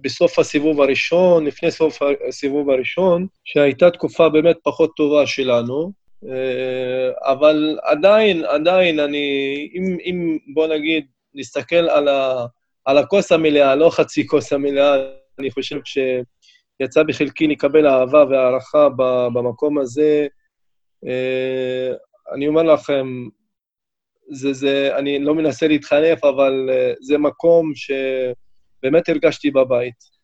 בסוף הסיבוב הראשון, לפני סוף הסיבוב הראשון, שהייתה תקופה באמת פחות טובה שלנו, אה, אבל עדיין, עדיין, אני, אם, אם בוא נגיד, נסתכל על, ה, על הכוס המלאה, לא חצי כוס המלאה, אני חושב שיצא בחלקי לקבל אהבה והערכה במקום הזה. אני אומר לכם, זה, זה, אני לא מנסה להתחנף, אבל אה, זה מקום שבאמת הרגשתי בבית.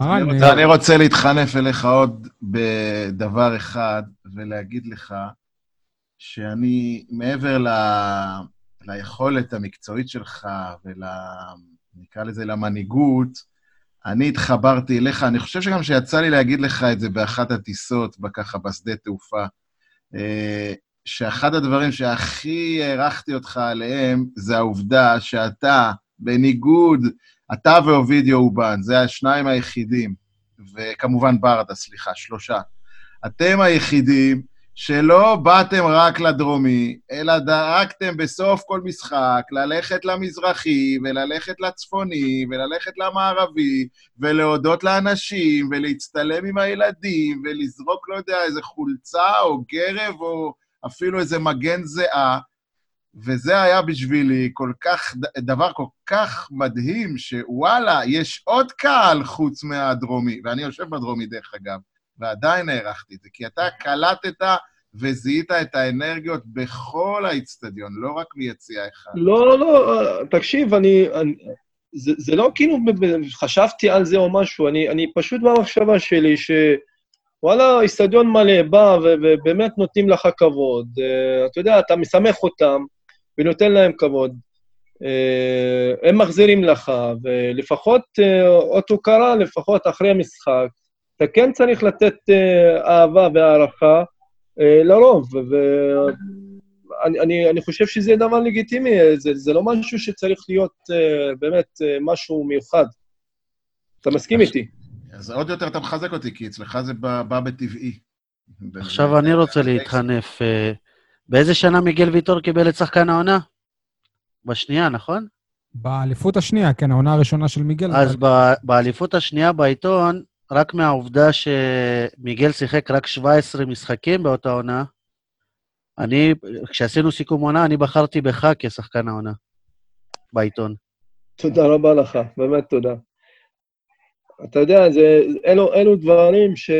אני רוצה- אני רוצה להתחנף אליך עוד בדבר אחד, ולהגיד לך שאני, מעבר ל... ליכולת המקצועית שלך ול... נקרא לזה למנהיגות, אני התחברתי אליך, אני חושב שגם שיצא לי להגיד לך את זה באחת הטיסות, ככה בשדה תעופה, שאחד הדברים שהכי הערכתי אותך עליהם, זה העובדה שאתה, בניגוד, אתה ואובידיו אובן, זה השניים היחידים, וכמובן ברדה, סליחה, שלושה. אתם היחידים שלא באתם רק לדרומי, אלא דאגתם בסוף כל משחק ללכת למזרחי, וללכת לצפוני, וללכת למערבי, ולהודות לאנשים, ולהצטלם עם הילדים, ולזרוק, לא יודע, איזה חולצה או גרב, או אפילו איזה מגן זיעה. וזה היה בשבילי כל כך, דבר כל כך מדהים, שוואלה, יש עוד קהל חוץ מהדרומי, ואני יושב בדרומי דרך אגב, ועדיין הערכתי את זה, כי אתה קלטת וזיהית את האנרגיות בכל האיצטדיון, לא רק מיציאה אחד.
לא, לא, תקשיב, אני... אני זה, זה לא כאילו חשבתי על זה או משהו, אני, אני פשוט במחשבה שלי שוואלה, איצטדיון מלא, בא ובאמת נותנים לך כבוד. Uh, אתה יודע, אתה משמח אותם ונותן להם כבוד. Uh, הם מחזירים לך, ולפחות uh, אות הוקרה, לפחות אחרי המשחק, אתה כן צריך לתת uh, אהבה והערכה uh, לרוב. ו- אני, אני, חושב שזה דבר לגיטימי, זה, זה לא משהו שצריך להיות באמת משהו מיוחד. אתה מסכים איתי?
אז עוד יותר אתה מחזק אותי, כי אצלך זה בא, בא בטבעי.
עכשיו אני רוצה להתחנף. אה, באיזה שנה מיגל ויטור קיבל את שחקן העונה? בשנייה, נכון?
באליפות השנייה, כן, העונה הראשונה של מיגל.
אז באליפות השנייה בעיתון, רק מהעובדה שמיגל שיחק רק 17 משחקים באותה עונה, אני, כשעשינו סיכום עונה, אני בחרתי בך כשחקן העונה בעיתון.
תודה רבה לך, באמת תודה. אתה יודע, זה, אלו, אלו דברים ש...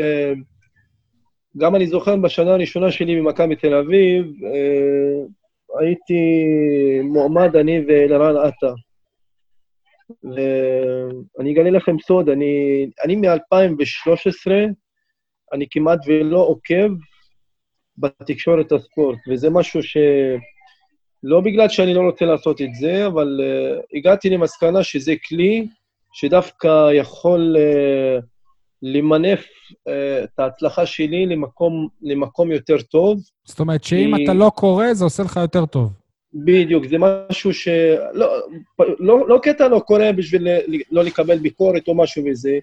גם אני זוכר בשנה הראשונה שלי ממכבי תל אביב, אה, הייתי מועמד, אני ואלרן עטר. ואני אגלה לכם סוד, אני, אני מ-2013, אני כמעט ולא עוקב, בתקשורת הספורט, וזה משהו ש... לא בגלל שאני לא רוצה לעשות את זה, אבל uh, הגעתי למסקנה שזה כלי שדווקא יכול uh, למנף uh, את ההצלחה שלי למקום, למקום יותר טוב.
זאת אומרת שאם כי... אתה לא קורא, זה עושה לך יותר טוב.
בדיוק, זה משהו ש... לא, לא, לא קטע לא קורה בשביל לא לקבל ביקורת או משהו וזה,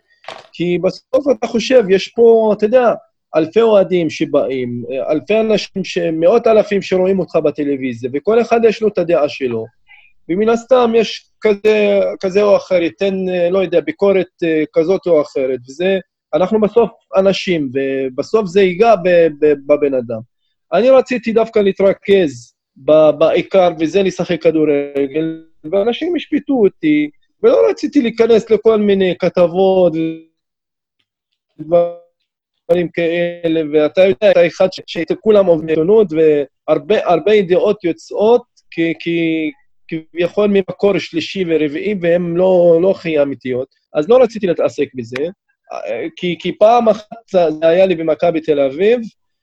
כי בסוף אתה חושב, יש פה, אתה יודע, אלפי אוהדים שבאים, אלפי אנשים, מאות אלפים שרואים אותך בטלוויזיה, וכל אחד יש לו את הדעה שלו. ומן הסתם יש כזה, כזה או אחר, ייתן, לא יודע, ביקורת אה, כזאת או אחרת, וזה, אנחנו בסוף אנשים, ובסוף זה ייגע בבן אדם. אני רציתי דווקא להתרכז בעיקר, וזה לשחק כדורגל, ואנשים ישפטו אותי, ולא רציתי להיכנס לכל מיני כתבות דברים כאלה, ואתה יודע, אתה אחד שכולם עובדים בעיתונות, והרבה ידיעות יוצאות, כביכול ממקור שלישי ורביעי, והן לא, לא הכי אמיתיות. אז לא רציתי להתעסק בזה, כי, כי פעם אחת זה היה לי במכבי תל אביב,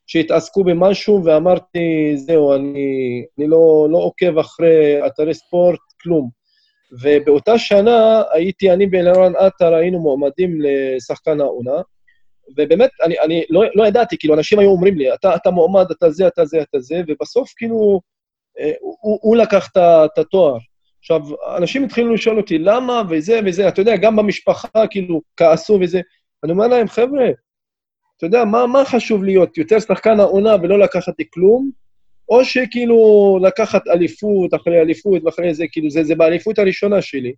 שהתעסקו במשהו, ואמרתי, זהו, אני, אני לא, לא עוקב אחרי אתרי ספורט, כלום. ובאותה שנה הייתי, אני ואלרן עטר היינו מועמדים לשחקן העונה, ובאמת, אני, אני לא, לא ידעתי, כאילו, אנשים היו אומרים לי, אתה, אתה מועמד, אתה זה, אתה זה, אתה זה, ובסוף, כאילו, אה, הוא, הוא לקח את התואר. עכשיו, אנשים התחילו לשאול אותי, למה, וזה וזה, אתה יודע, גם במשפחה, כאילו, כעסו וזה. אני אומר להם, חבר'ה, אתה יודע, מה, מה חשוב להיות? יותר שחקן העונה ולא לקחת כלום, או שכאילו לקחת אליפות אחרי אליפות ואחרי זה, כאילו, זה, זה באליפות הראשונה שלי.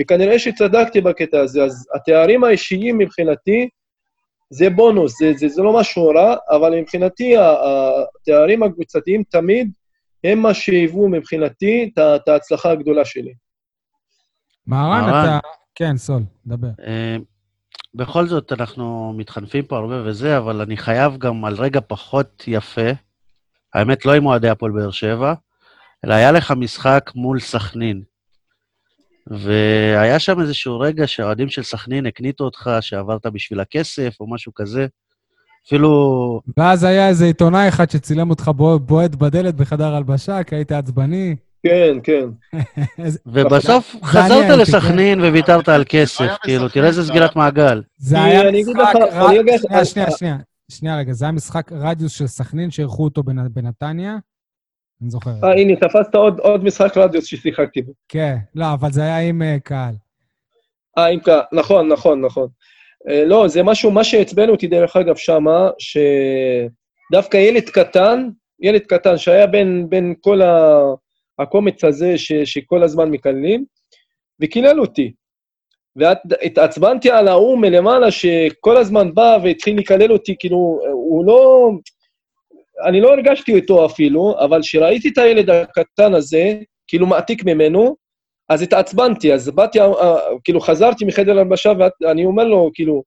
וכנראה שצדקתי בקטע הזה. אז התארים האישיים מבחינתי, זה בונוס, זה, זה, זה לא משהו רע, אבל מבחינתי התארים הקבוצתיים תמיד הם מה שהיוו מבחינתי את ההצלחה הגדולה שלי.
מהרן, אתה... כן, סול, דבר.
בכל זאת, אנחנו מתחנפים פה הרבה וזה, אבל אני חייב גם על רגע פחות יפה, האמת, לא עם אוהדי הפועל באר שבע, אלא היה לך משחק מול סכנין. והיה שם איזשהו רגע שהאוהדים של סכנין הקניטו אותך, שעברת בשביל הכסף או משהו כזה. אפילו...
ואז היה איזה עיתונאי אחד שצילם אותך בועט בדלת בחדר הלבשה, כי היית עצבני.
כן, כן.
ובסוף חזרת לסכנין כן. וויתרת על כסף, כאילו, תראה איזה סגירת מעגל.
זה היה משחק... שנייה, שנייה, שנייה. שנייה רגע, זה היה משחק רדיוס של סכנין שאירחו אותו בנתניה. אני זוכר.
אה, הנה, תפסת עוד משחק רדיוס ששיחקתי בו.
כן, לא, אבל זה היה עם אה, קהל.
אה, עם קהל, נכון, נכון, נכון. אה, לא, זה משהו, מה שעצבן אותי, דרך אגב, שמה, שדווקא ילד קטן, ילד קטן שהיה בין, בין כל ה... הקומץ הזה ש, שכל הזמן מקללים, וקילל אותי. והתעצבנתי על ההוא מלמעלה, שכל הזמן בא והתחיל לקלל אותי, כאילו, הוא לא... אני לא הרגשתי אותו אפילו, אבל כשראיתי את הילד הקטן הזה, כאילו מעתיק ממנו, אז התעצבנתי, אז באתי, אה, אה, כאילו חזרתי מחדר הלבשה, ואני אומר לו, כאילו,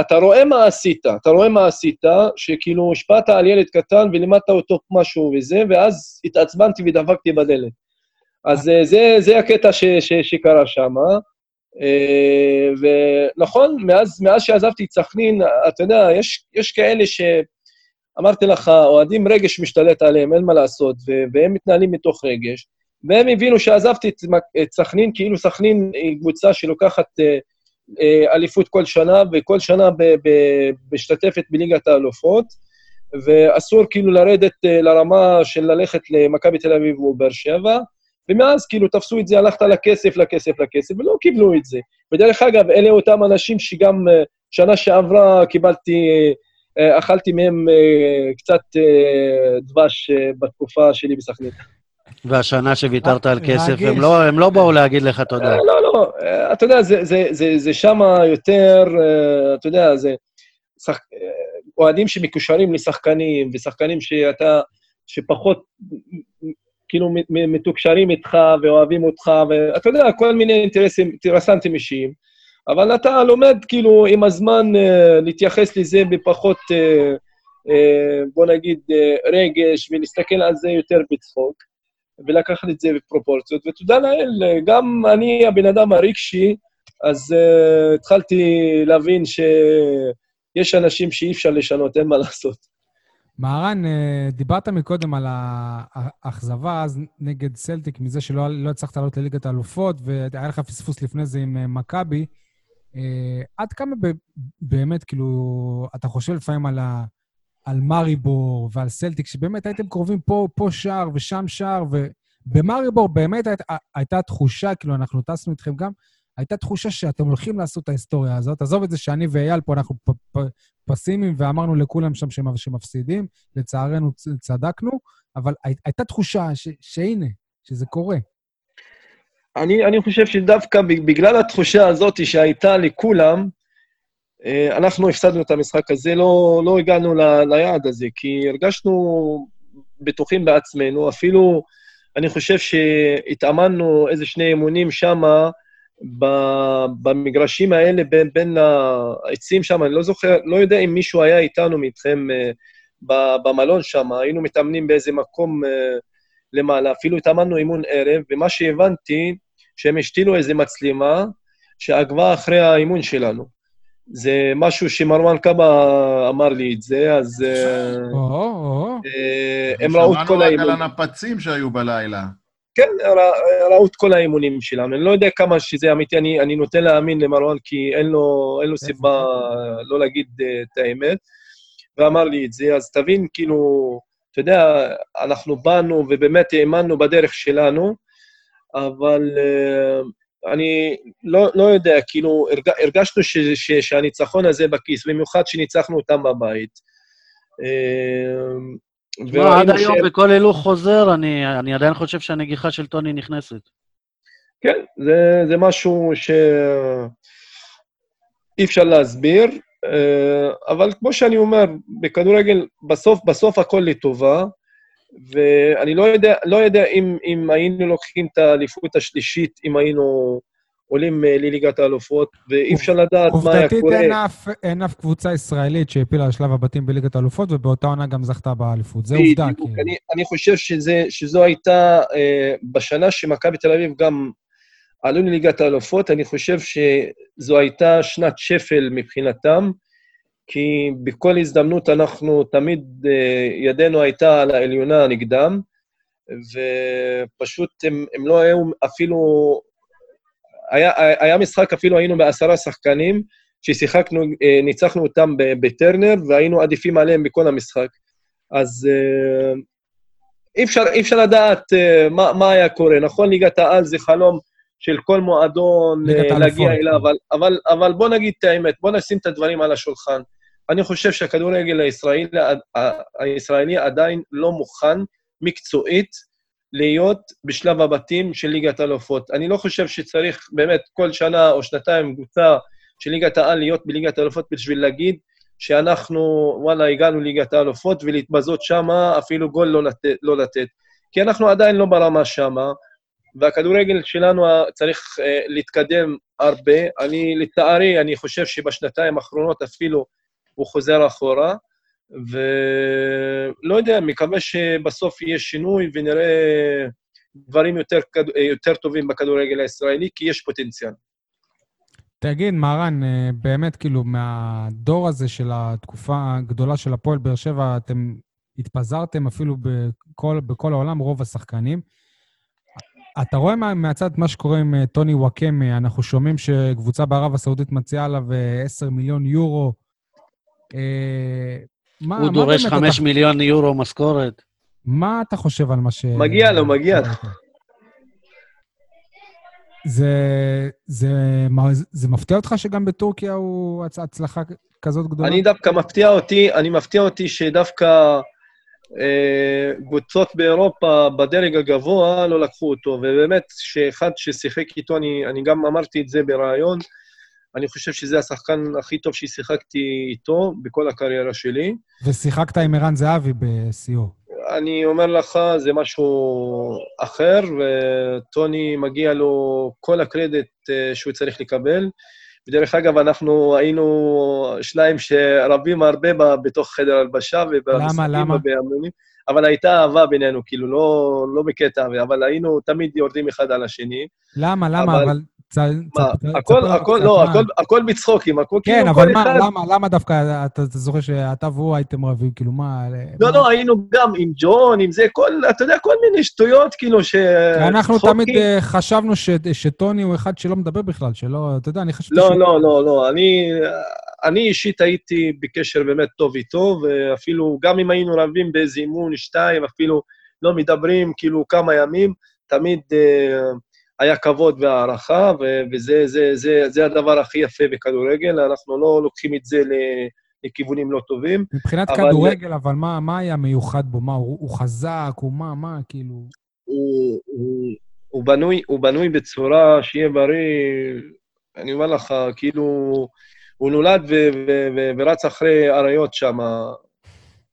אתה רואה מה עשית, אתה רואה מה עשית, שכאילו השפעת על ילד קטן ולימדת אותו משהו וזה, ואז התעצבנתי ודבקתי בדלת. אז אה, זה, זה הקטע ש, ש, שקרה שם. אה, ונכון, מאז, מאז שעזבתי את סכנין, אתה יודע, יש, יש כאלה ש... אמרתי לך, אוהדים רגש משתלט עליהם, אין מה לעשות, והם מתנהלים מתוך רגש. והם הבינו שעזבתי את סכנין, כאילו סכנין היא קבוצה שלוקחת אה, אליפות כל שנה, וכל שנה משתתפת בליגת האלופות, ואסור כאילו לרדת אה, לרמה של ללכת למכבי תל אביב או באר שבע, ומאז כאילו תפסו את זה, הלכת לכסף, לכסף, לכסף, ולא קיבלו את זה. ודרך אגב, אלה אותם אנשים שגם אה, שנה שעברה קיבלתי, אכלתי מהם קצת דבש בתקופה שלי בסכנין.
והשנה שוויתרת על כסף, הם לא, הם לא באו להגיד לך תודה.
לא, לא, אתה יודע, זה, זה, זה, זה שמה יותר, אתה יודע, זה שח... אוהדים שמקושרים לשחקנים, ושחקנים שאתה, שפחות כאילו מתוקשרים איתך ואוהבים אותך, ואתה יודע, כל מיני אינטרסים, אינטרסנטים אישיים, אבל אתה לומד כאילו עם הזמן להתייחס לזה בפחות, בוא נגיד, רגש, ולהסתכל על זה יותר בצחוק. ולקחת את זה בפרופורציות, ותודה לאל, גם אני הבן אדם הרגשי, אז uh, התחלתי להבין שיש אנשים שאי אפשר לשנות, אין מה לעשות.
מהרן, אה, דיברת מקודם על האכזבה אז נגד סלטיק, מזה שלא לא הצלחת לעלות לליגת האלופות, והיה לך פספוס לפני זה עם אה, מכבי. עד כמה באמת, כאילו, אתה חושב לפעמים על, ה, על מאריבור ועל סלטיק, שבאמת הייתם קרובים פה, פה שער ושם שער, ובמאריבור באמת היית, הייתה תחושה, כאילו, אנחנו טסנו איתכם גם, הייתה תחושה שאתם הולכים לעשות את ההיסטוריה הזאת. עזוב את זה שאני ואייל פה, אנחנו פ, פ, פסימיים ואמרנו לכולם שם שמפסידים, לצערנו צדקנו, אבל הי, הייתה תחושה ש, שהנה, שזה קורה.
אני, אני חושב שדווקא בגלל התחושה הזאת שהייתה לכולם, אנחנו הפסדנו את המשחק הזה, לא, לא הגענו ל, ליעד הזה, כי הרגשנו בטוחים בעצמנו, אפילו אני חושב שהתאמנו איזה שני אימונים שמה, במגרשים האלה בין, בין העצים שם, אני לא זוכר, לא יודע אם מישהו היה איתנו מאיתכם uh, במלון שם, היינו מתאמנים באיזה מקום uh, למעלה, אפילו התאמנו אימון ערב, ומה שהבנתי, שהם השתילו איזה מצלמה שעקבה אחרי האימון שלנו. זה משהו שמרואן קאבה אמר לי את זה, אז... אה,
הם ראו את כל האימון. שמענו רק על הנפצים שהיו בלילה.
כן, ראו את כל האימונים שלנו. אני לא יודע כמה שזה אמיתי, אני, אני נוטה להאמין למרואן, כי אין לו, אין לו סיבה לא להגיד uh, את האמת, ואמר לי את זה. אז תבין, כאילו, אתה יודע, אנחנו באנו ובאמת האמנו בדרך שלנו, אבל uh, אני לא, לא יודע, כאילו, הרג, הרגשנו ש, ש, שהניצחון הזה בכיס, במיוחד שניצחנו אותם בבית. Uh,
תשמע, עד היום ש... בכל הילוך חוזר, אני, אני עדיין חושב שהנגיחה של טוני נכנסת.
כן, זה, זה משהו שאי אפשר להסביר, אה, אבל כמו שאני אומר, בכדורגל בסוף, בסוף הכל לטובה, ואני לא יודע, לא יודע אם, אם היינו לוקחים את האליפות השלישית, אם היינו עולים אה, לליגת האלופות, ואי אפשר לדעת מה היה קורה.
עובדתית אין אף קבוצה ישראלית שהפילה לשלב הבתים בליגת האלופות, ובאותה עונה גם זכתה באליפות. זה עובדה.
בדיוק, כאילו. אני, אני חושב שזה, שזו הייתה, אה, בשנה שמכבי תל אביב גם עלו לליגת האלופות, אני חושב שזו הייתה שנת שפל מבחינתם, כי בכל הזדמנות אנחנו, תמיד אה, ידנו הייתה על העליונה נגדם, ופשוט הם, הם לא היו אפילו היה, היה משחק, אפילו היינו בעשרה שחקנים, ששיחקנו, אה, ניצחנו אותם בטרנר, והיינו עדיפים עליהם בכל המשחק. אז אה, אי אפשר, אי אפשר לדעת מה, מה היה קורה. נכון, ליגת העל זה חלום של כל מועדון להגיע אליו, אבל, אבל, אבל בוא נגיד את האמת, בוא נשים את הדברים על השולחן. אני חושב שהכדורגל הישראלי, הישראלי עדיין לא מוכן מקצועית להיות בשלב הבתים של ליגת האלופות. אני לא חושב שצריך באמת כל שנה או שנתיים קבוצה של ליגת העל להיות בליגת האלופות בשביל להגיד שאנחנו, וואלה, הגענו לליגת האלופות ולהתבזות שמה, אפילו גול לא לתת, לא לתת. כי אנחנו עדיין לא ברמה שמה, והכדורגל שלנו צריך uh, להתקדם הרבה. אני, לצערי, אני חושב שבשנתיים האחרונות אפילו הוא חוזר אחורה. ולא יודע, מקווה שבסוף יהיה שינוי ונראה דברים יותר, יותר טובים בכדורגל הישראלי, כי יש פוטנציאל.
תגיד, מהרן, אה, באמת, כאילו, מהדור הזה של התקופה הגדולה של הפועל באר שבע, אתם התפזרתם אפילו בכל, בכל העולם, רוב השחקנים. אתה רואה מה, מהצד מה שקורה עם אה, טוני וואקמה, אנחנו שומעים שקבוצה בערב הסעודית מציעה עליו 10 אה, מיליון יורו.
מה, הוא מה דורש חמש אתה... מיליון יורו משכורת.
מה אתה חושב על מה ש...
מגיע לו, מגיע לו.
זה, זה, זה, זה מפתיע אותך שגם בטורקיה הוא הצלחה כזאת גדולה?
אני דווקא מפתיע אותי, אני מפתיע אותי שדווקא אה, קבוצות באירופה בדרג הגבוה לא לקחו אותו, ובאמת, שאחד ששיחק איתו, אני, אני גם אמרתי את זה בריאיון, אני חושב שזה השחקן הכי טוב ששיחקתי איתו בכל הקריירה שלי.
ושיחקת עם ערן זהבי בשיאו.
אני אומר לך, זה משהו אחר, וטוני מגיע לו כל הקרדיט אה, שהוא צריך לקבל. ודרך אגב, אנחנו היינו שניים שרבים הרבה בתוך חדר הלבשה
ובמשחקים? ובאמונים,
אבל הייתה אהבה בינינו, כאילו, לא, לא בקטע, אבל היינו תמיד יורדים אחד על השני.
למה? למה? אבל, אבל
הכל,
תספר
הכל,
קצת
לא, הכל, הכל בצחוקים, הכל
כן,
כאילו
אבל
כל
מה,
אחד...
למה, למה דווקא, אתה אתה זוכר שאתה והוא הייתם רבים, כאילו, מה...
לא,
מה-
לא, היינו גם עם ג'ון, עם זה, כל, אתה יודע, כל מיני שטויות, כאילו, ש...
אנחנו. תמיד אה, חשבנו ש- שטוני הוא אחד שלא מדבר בכלל, שלא, אתה יודע, אני חשבתי
לא. לא, לא, לא. אני, אני אישית הייתי בקשר באמת טוב איתו, ואפילו גם אם היינו רבים באיזה אימון, שתיים, אפילו לא מדברים כאילו כמה ימים, תמיד אה, היה כבוד והערכה, וזה זה, זה, זה הדבר הכי יפה בכדורגל, אנחנו לא לוקחים את זה לכיוונים לא טובים.
מבחינת
אבל-
כדורגל, אבל מה, מה היה מיוחד בו? מה, הוא, הוא חזק, הוא מה, מה, כאילו...
הוא, הוא, הוא, בנוי, הוא בנוי בצורה שיהיה בריא, אני אומר לך, כאילו, הוא נולד ו, ו, ו, ורץ אחרי אריות שם.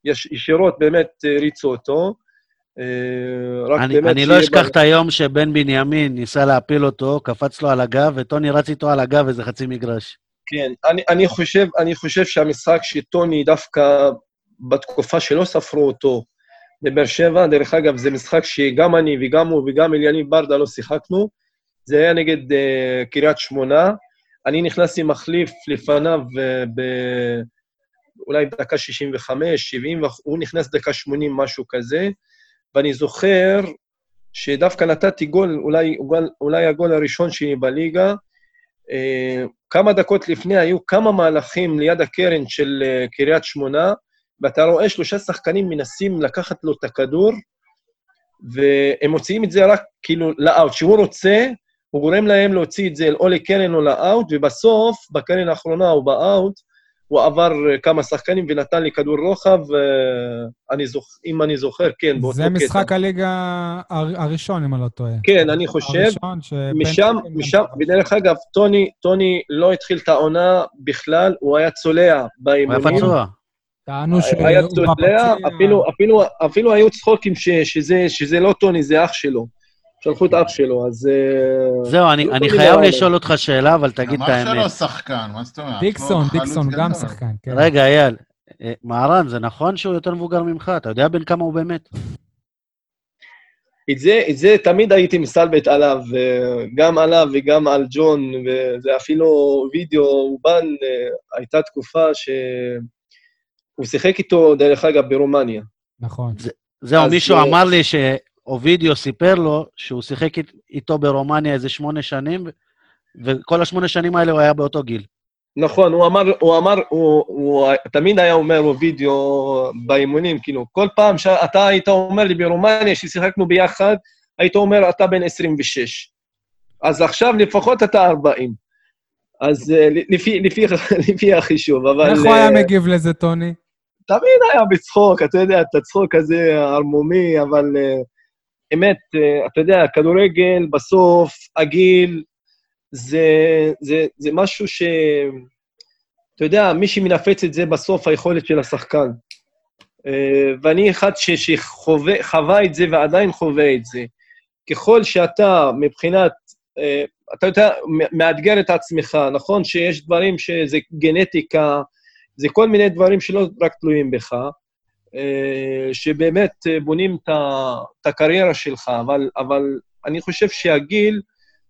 יש ישירות באמת הריצו אותו. אה, רק
אני,
באמת
אני לא אשכח. את היום שבן בנימין ניסה להפיל אותו, קפץ לו על הגב, וטוני רץ איתו על הגב איזה חצי מגרש.
כן, אני, אני, חושב, אני חושב שהמשחק שטוני דווקא בתקופה שלא ספרו אותו בבאר שבע, דרך אגב, זה משחק שגם אני וגם הוא וגם אליניב ברדה לא שיחקנו, זה היה נגד uh, קריית שמונה. אני נכנסתי מחליף לפניו uh, ב... אולי בדקה 65, 70, והוא נכנס דקה 80, משהו כזה, ואני זוכר שדווקא נתתי גול, אולי, אולי הגול הראשון שלי בליגה, אה, כמה דקות לפני היו כמה מהלכים ליד הקרן של אה, קריית שמונה, ואתה רואה שלושה שחקנים מנסים לקחת לו את הכדור, והם מוציאים את זה רק כאילו לאאוט. כשהוא רוצה, הוא גורם להם להוציא את זה או לקרן או לאאוט, ובסוף, בקרן האחרונה או באאוט, הוא עבר אה, כמה שחקנים ונתן לי כדור רוחב, אה, אני זוכ... אם אני זוכר, כן, באותו קטע.
זה משחק הליגה הר- הראשון, אם אני לא טועה.
כן, אני חושב.
הראשון ש...
משם, משם, ודרך אגב, טוני, טוני לא התחיל את העונה בכלל, הוא היה צולע
הוא היה
באימונים.
פצוע.
טענו שהוא
היה צולע. אפילו, אפילו, אפילו היו צחוקים ש, שזה, שזה לא טוני, זה אח שלו. שלחו את אח שלו, אז... אה,
זהו, אני,
לא
אני חייב
לא-
לשאול אותך שאלה, אבל תגיד את
אמר שלו
האמת.
שחקן, מה זאת אומרת?
דיקסון,
לו
דיקסון גם. שחקן, כן.
רגע, אייל, אה, מהרן, זה נכון שהוא יותר מבוגר ממך? אתה יודע בן כמה הוא באמת?
את זה, את זה תמיד הייתי מסתלבט עליו, אה, גם עליו וגם על ג'ון, וזה אפילו וידאו אובן, הייתה תקופה שהוא שיחק איתו, דרך אגב, ברומניה.
נכון.
זהו,
אז,
מישהו אמר לי שאובידיו סיפר לו שהוא שיחק אית- איתו ברומניה איזה שמונה שנים, וכל השמונה שנים האלה הוא היה באותו גיל.
נכון, הוא אמר, הוא אמר, הוא, הוא תמיד היה אומר לו וידאו באימונים, כאילו, כל פעם שאתה היית אומר לי ברומניה, ששיחקנו ביחד, היית אומר, אתה בן 26. אז עכשיו לפחות אתה 40. אז אה, לפי, לפי, לפי החישוב, אבל...
איך הוא היה
אה,
מגיב לזה, טוני?
תמיד היה בצחוק, אתה יודע, את הצחוק הזה ערמומי, אבל uh, אמת, uh, אתה יודע, כדורגל, בסוף, הגיל, זה, זה, זה משהו ש... אתה יודע, מי שמנפץ את זה בסוף, היכולת של השחקן. Uh, ואני אחד שחווה את זה ועדיין חווה את זה. ככל שאתה, מבחינת, uh, אתה יודע, מאתגר את עצמך, נכון שיש דברים שזה גנטיקה, זה כל מיני דברים שלא רק תלויים בך, אה, שבאמת אה, בונים את הקריירה שלך, אבל, אבל אני חושב שהגיל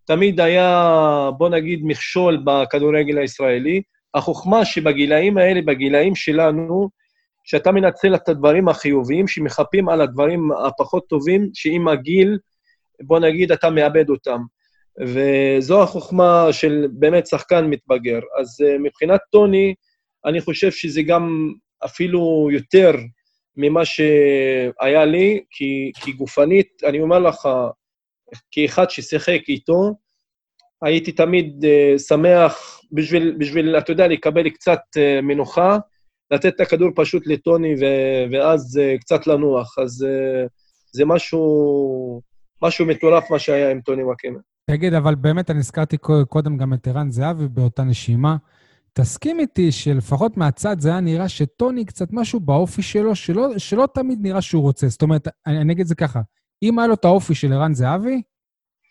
תמיד היה, בוא נגיד, מכשול בכדורגל הישראלי. החוכמה שבגילאים האלה, בגילאים שלנו, שאתה מנצל את הדברים החיוביים שמחפים על הדברים הפחות טובים, שעם הגיל, בוא נגיד, אתה מאבד אותם. וזו החוכמה של באמת שחקן מתבגר. אז אה, מבחינת טוני, אני חושב שזה גם אפילו יותר ממה שהיה לי, כי, כי גופנית, אני אומר לך, כאחד ששיחק איתו, הייתי תמיד uh, שמח בשביל, בשביל, אתה יודע, לקבל קצת uh, מנוחה, לתת את הכדור פשוט לטוני ו- ואז uh, קצת לנוח. אז uh, זה משהו, משהו מטורף מה שהיה עם טוני וואקמה.
תגיד, אבל באמת, אני הזכרתי קודם גם את ערן זהבי באותה נשימה. תסכים איתי שלפחות מהצד זה היה נראה שטוני קצת משהו באופי שלו, שלא, שלא תמיד נראה שהוא רוצה. זאת אומרת, אני, אני אגיד את זה ככה, אם היה לו את האופי של ערן זהבי,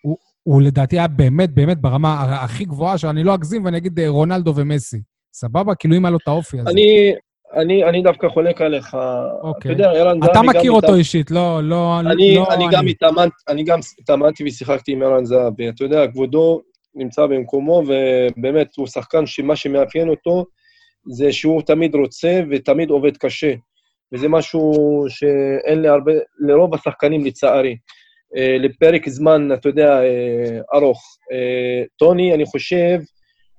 הוא, הוא לדעתי היה באמת באמת ברמה הכי גבוהה, שאני לא אגזים ואני אגיד אה, רונלדו ומסי. סבבה? כאילו אם היה לו את האופי הזה.
אני, אני, אני דווקא חולק עליך.
אוקיי.
אתה יודע, ערן זהבי
אתה
גם
מכיר אותו
איתם-
אישית, לא... לא
אני,
לא
אני, גם התאמנ, אני גם התאמנתי ושיחקתי עם ערן זהבי. אתה יודע, כבודו, נמצא במקומו, ובאמת הוא שחקן שמה שמאפיין אותו זה שהוא תמיד רוצה ותמיד עובד קשה. וזה משהו שאין להרבה, לרוב השחקנים לצערי. אה, לפרק זמן, אתה יודע, אה, ארוך. אה, טוני, אני חושב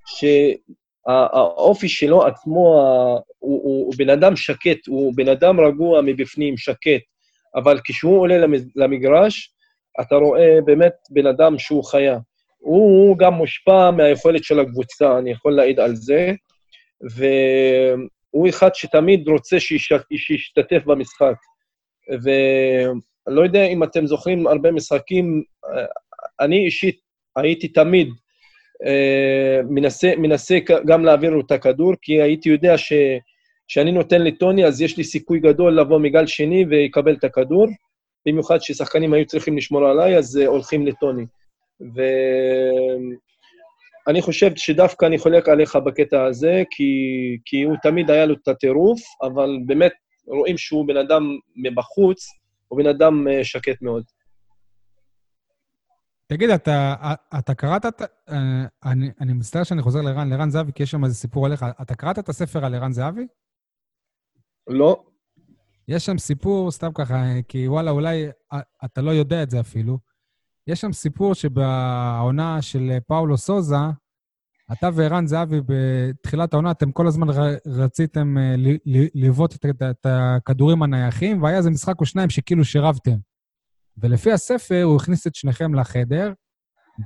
שהאופי שלו עצמו, הוא, הוא, הוא בן אדם שקט, הוא בן אדם רגוע מבפנים, שקט, אבל כשהוא עולה למגרש, אתה רואה באמת בן אדם שהוא חיה. הוא גם מושפע מהיכולת של הקבוצה, אני יכול להעיד על זה, והוא אחד שתמיד רוצה שישתתף במשחק. ואני לא יודע אם אתם זוכרים הרבה משחקים, אני אישית הייתי תמיד אה, מנסה, מנסה גם להעביר לו את הכדור, כי הייתי יודע ש... כשאני נותן לטוני, אז יש לי סיכוי גדול לבוא מגל שני ויקבל את הכדור. במיוחד ששחקנים היו צריכים לשמור עליי, אז uh, הולכים לטוני. ואני חושב שדווקא אני חולק עליך בקטע הזה, כי, כי הוא תמיד היה לו את הטירוף, אבל באמת רואים שהוא בן אדם מבחוץ, הוא בן אדם uh, שקט מאוד.
תגיד, אתה, אתה קראת, את... אה, אני, אני מצטער שאני חוזר לרן, לרן זהבי, כי יש שם איזה סיפור עליך. אתה קראת את הספר על ערן זהבי?
לא.
יש שם סיפור, סתם ככה, כי וואלה, אולי אתה לא יודע את זה אפילו. יש שם סיפור שבעונה של פאולו סוזה, אתה וערן זהבי בתחילת העונה, אתם כל הזמן רציתם אה, לבעוט את הכדורים הנייחים, והיה איזה משחק או שניים שכאילו שירבתם. ולפי הספר, הוא הכניס את שניכם לחדר,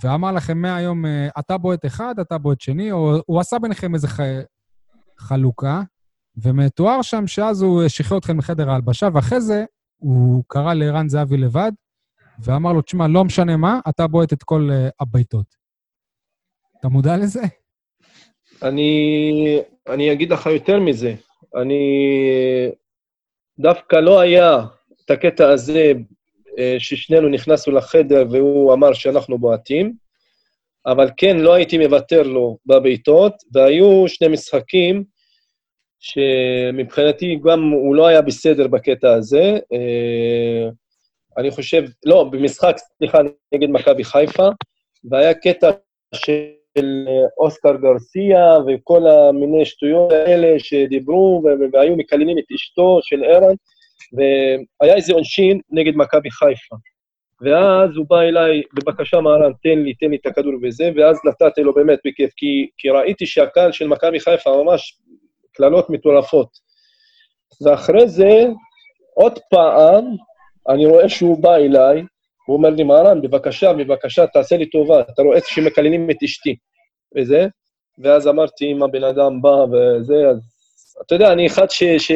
ואמר לכם מהיום, אה, אתה בועט אחד, אתה בועט שני, או הוא עשה ביניכם איזה ח... חלוקה, ומתואר שם שאז הוא שחרר אתכם מחדר ההלבשה, ואחרי זה הוא קרא לערן זהבי לבד, ואמר לו, תשמע, לא משנה מה, אתה בועט את כל uh, הבעיטות. אתה מודע לזה?
אני, אני אגיד לך יותר מזה. אני... דווקא לא היה את הקטע הזה אה, ששנינו נכנסנו לחדר והוא אמר שאנחנו בועטים, אבל כן, לא הייתי מוותר לו בבעיטות, והיו שני משחקים שמבחינתי גם הוא לא היה בסדר בקטע הזה. אה, אני חושב, לא, במשחק, סליחה, נגד מכבי חיפה, והיה קטע של אוסקר גרסיה וכל המיני שטויות האלה שדיברו והיו מקללים את אשתו של ערן, והיה איזה עונשין נגד מכבי חיפה. ואז הוא בא אליי, בבקשה מהרן, תן לי, תן לי את הכדור וזה, ואז נתתי לו באמת בכיף, כי, כי ראיתי שהקהל של מכבי חיפה ממש קללות מטורפות. ואחרי זה, עוד פעם, אני רואה שהוא בא אליי, הוא אומר לי, מהרן, בבקשה, בבקשה, תעשה לי טובה, אתה רואה שמקללים את אשתי, וזה. ואז אמרתי, אם הבן אדם בא וזה, אז... אתה יודע, אני אחד ש... ש...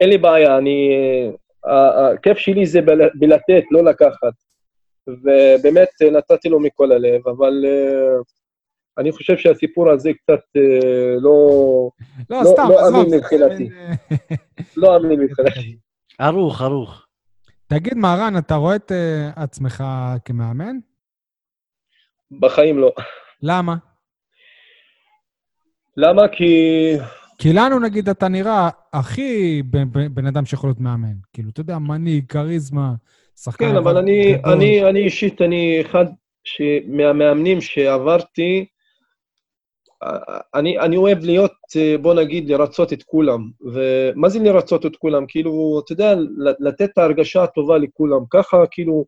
אין לי בעיה, אני... הכיף שלי זה בלתת, לא לקחת. ובאמת נתתי לו מכל הלב, אבל uh, אני חושב שהסיפור הזה קצת uh, לא...
לא, לא, סתם,
לא אמין מבחינתי. לא אמין מבחינתי.
ערוך, ערוך.
תגיד, מהרן, אתה רואה את uh, עצמך כמאמן?
בחיים לא.
למה?
למה? כי
כי לנו, נגיד, אתה נראה הכי בן אדם שיכול להיות מאמן. כאילו, אתה יודע, מנהיג, כריזמה, שחקן...
כן, אבל אני, אני, אני אישית, אני אחד ש... מהמאמנים שעברתי, אני, אני אוהב להיות, בוא נגיד, לרצות את כולם. ומה זה לרצות את כולם? כאילו, אתה יודע, לתת את ההרגשה הטובה לכולם. ככה, כאילו,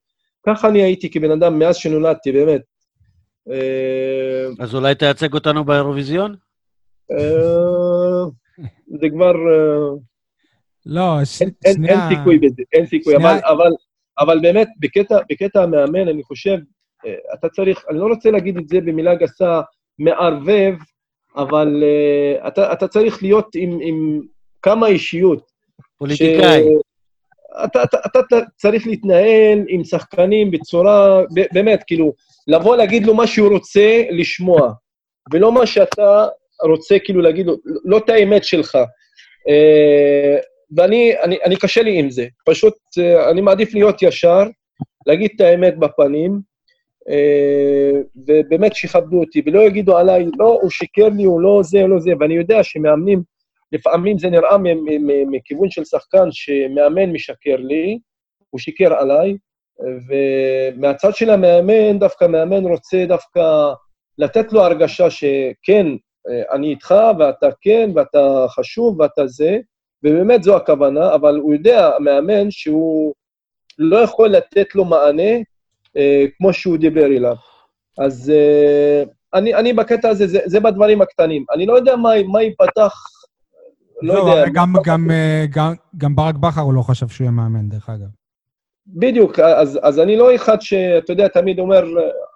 ככה אני הייתי כבן אדם מאז שנולדתי, באמת.
אה, אז אולי תייצג אותנו באירוויזיון?
אה, זה כבר... אה,
לא,
שנייה... אין סיכוי בזה, אין סיכוי, אבל באמת, בקטע המאמן, אני חושב, אה, אתה צריך, אני לא רוצה להגיד את זה במילה גסה, מערבב, אבל אתה צריך להיות עם כמה אישיות.
פוליטיקאי.
אתה, אתה, אתה צריך להתנהל עם שחקנים בצורה, באמת, כאילו, לבוא להגיד לו מה שהוא רוצה לשמוע, ולא מה שאתה רוצה כאילו להגיד לו, לא את האמת שלך. אה, ואני, אני, אני קשה לי עם זה. פשוט, אה, אני מעדיף להיות ישר, להגיד את האמת בפנים, ובאמת שיכבדו אותי, ולא יגידו עליי, לא, הוא שיקר לי, הוא לא זה, לא זה, ואני יודע שמאמנים, לפעמים זה נראה מכיוון של שחקן שמאמן משקר לי, הוא שיקר עליי, ומהצד של המאמן, דווקא מאמן רוצה דווקא לתת לו הרגשה שכן, אה, אני איתך, ואתה כן, ואתה חשוב, ואתה זה, ובאמת זו הכוונה, אבל הוא יודע, המאמן, שהוא לא יכול לתת לו מענה אה, כמו שהוא דיבר אליו. אז אה, אני, אני בקטע הזה, זה, זה בדברים הקטנים. אני לא יודע מה, מה ייפתח, לא,
לא
יודע.
גם, גם, אה, גם, גם ברק בכר הוא לא חשב שהוא יהיה מאמן, דרך אגב.
בדיוק, אז, אז אני לא אחד שאתה יודע, תמיד אומר,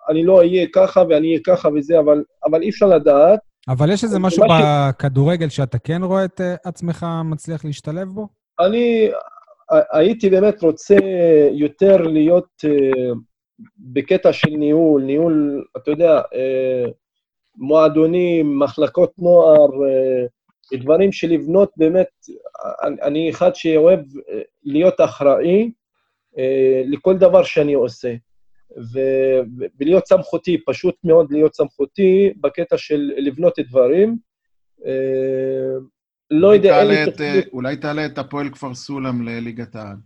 אני לא אהיה ככה ואני אהיה ככה וזה, אבל, אבל אי אפשר לדעת.
אבל יש איזה משהו
ש-
בכדורגל שאתה כן רואה את אה, עצמך מצליח להשתלב בו?
אני הייתי באמת רוצה יותר להיות אה, בקטע של ניהול, ניהול, אתה יודע, אה, מועדונים, מחלקות נוער, אה, דברים של לבנות באמת, אני, אחד שאוהב אה, להיות אחראי לכל דבר שאני עושה. ו- ולהיות סמכותי, פשוט מאוד להיות סמכותי בקטע של לבנות דברים. לא יודע, אין לי תוכנית
אולי תעלה את הפועל כפר סולם לליגת העל.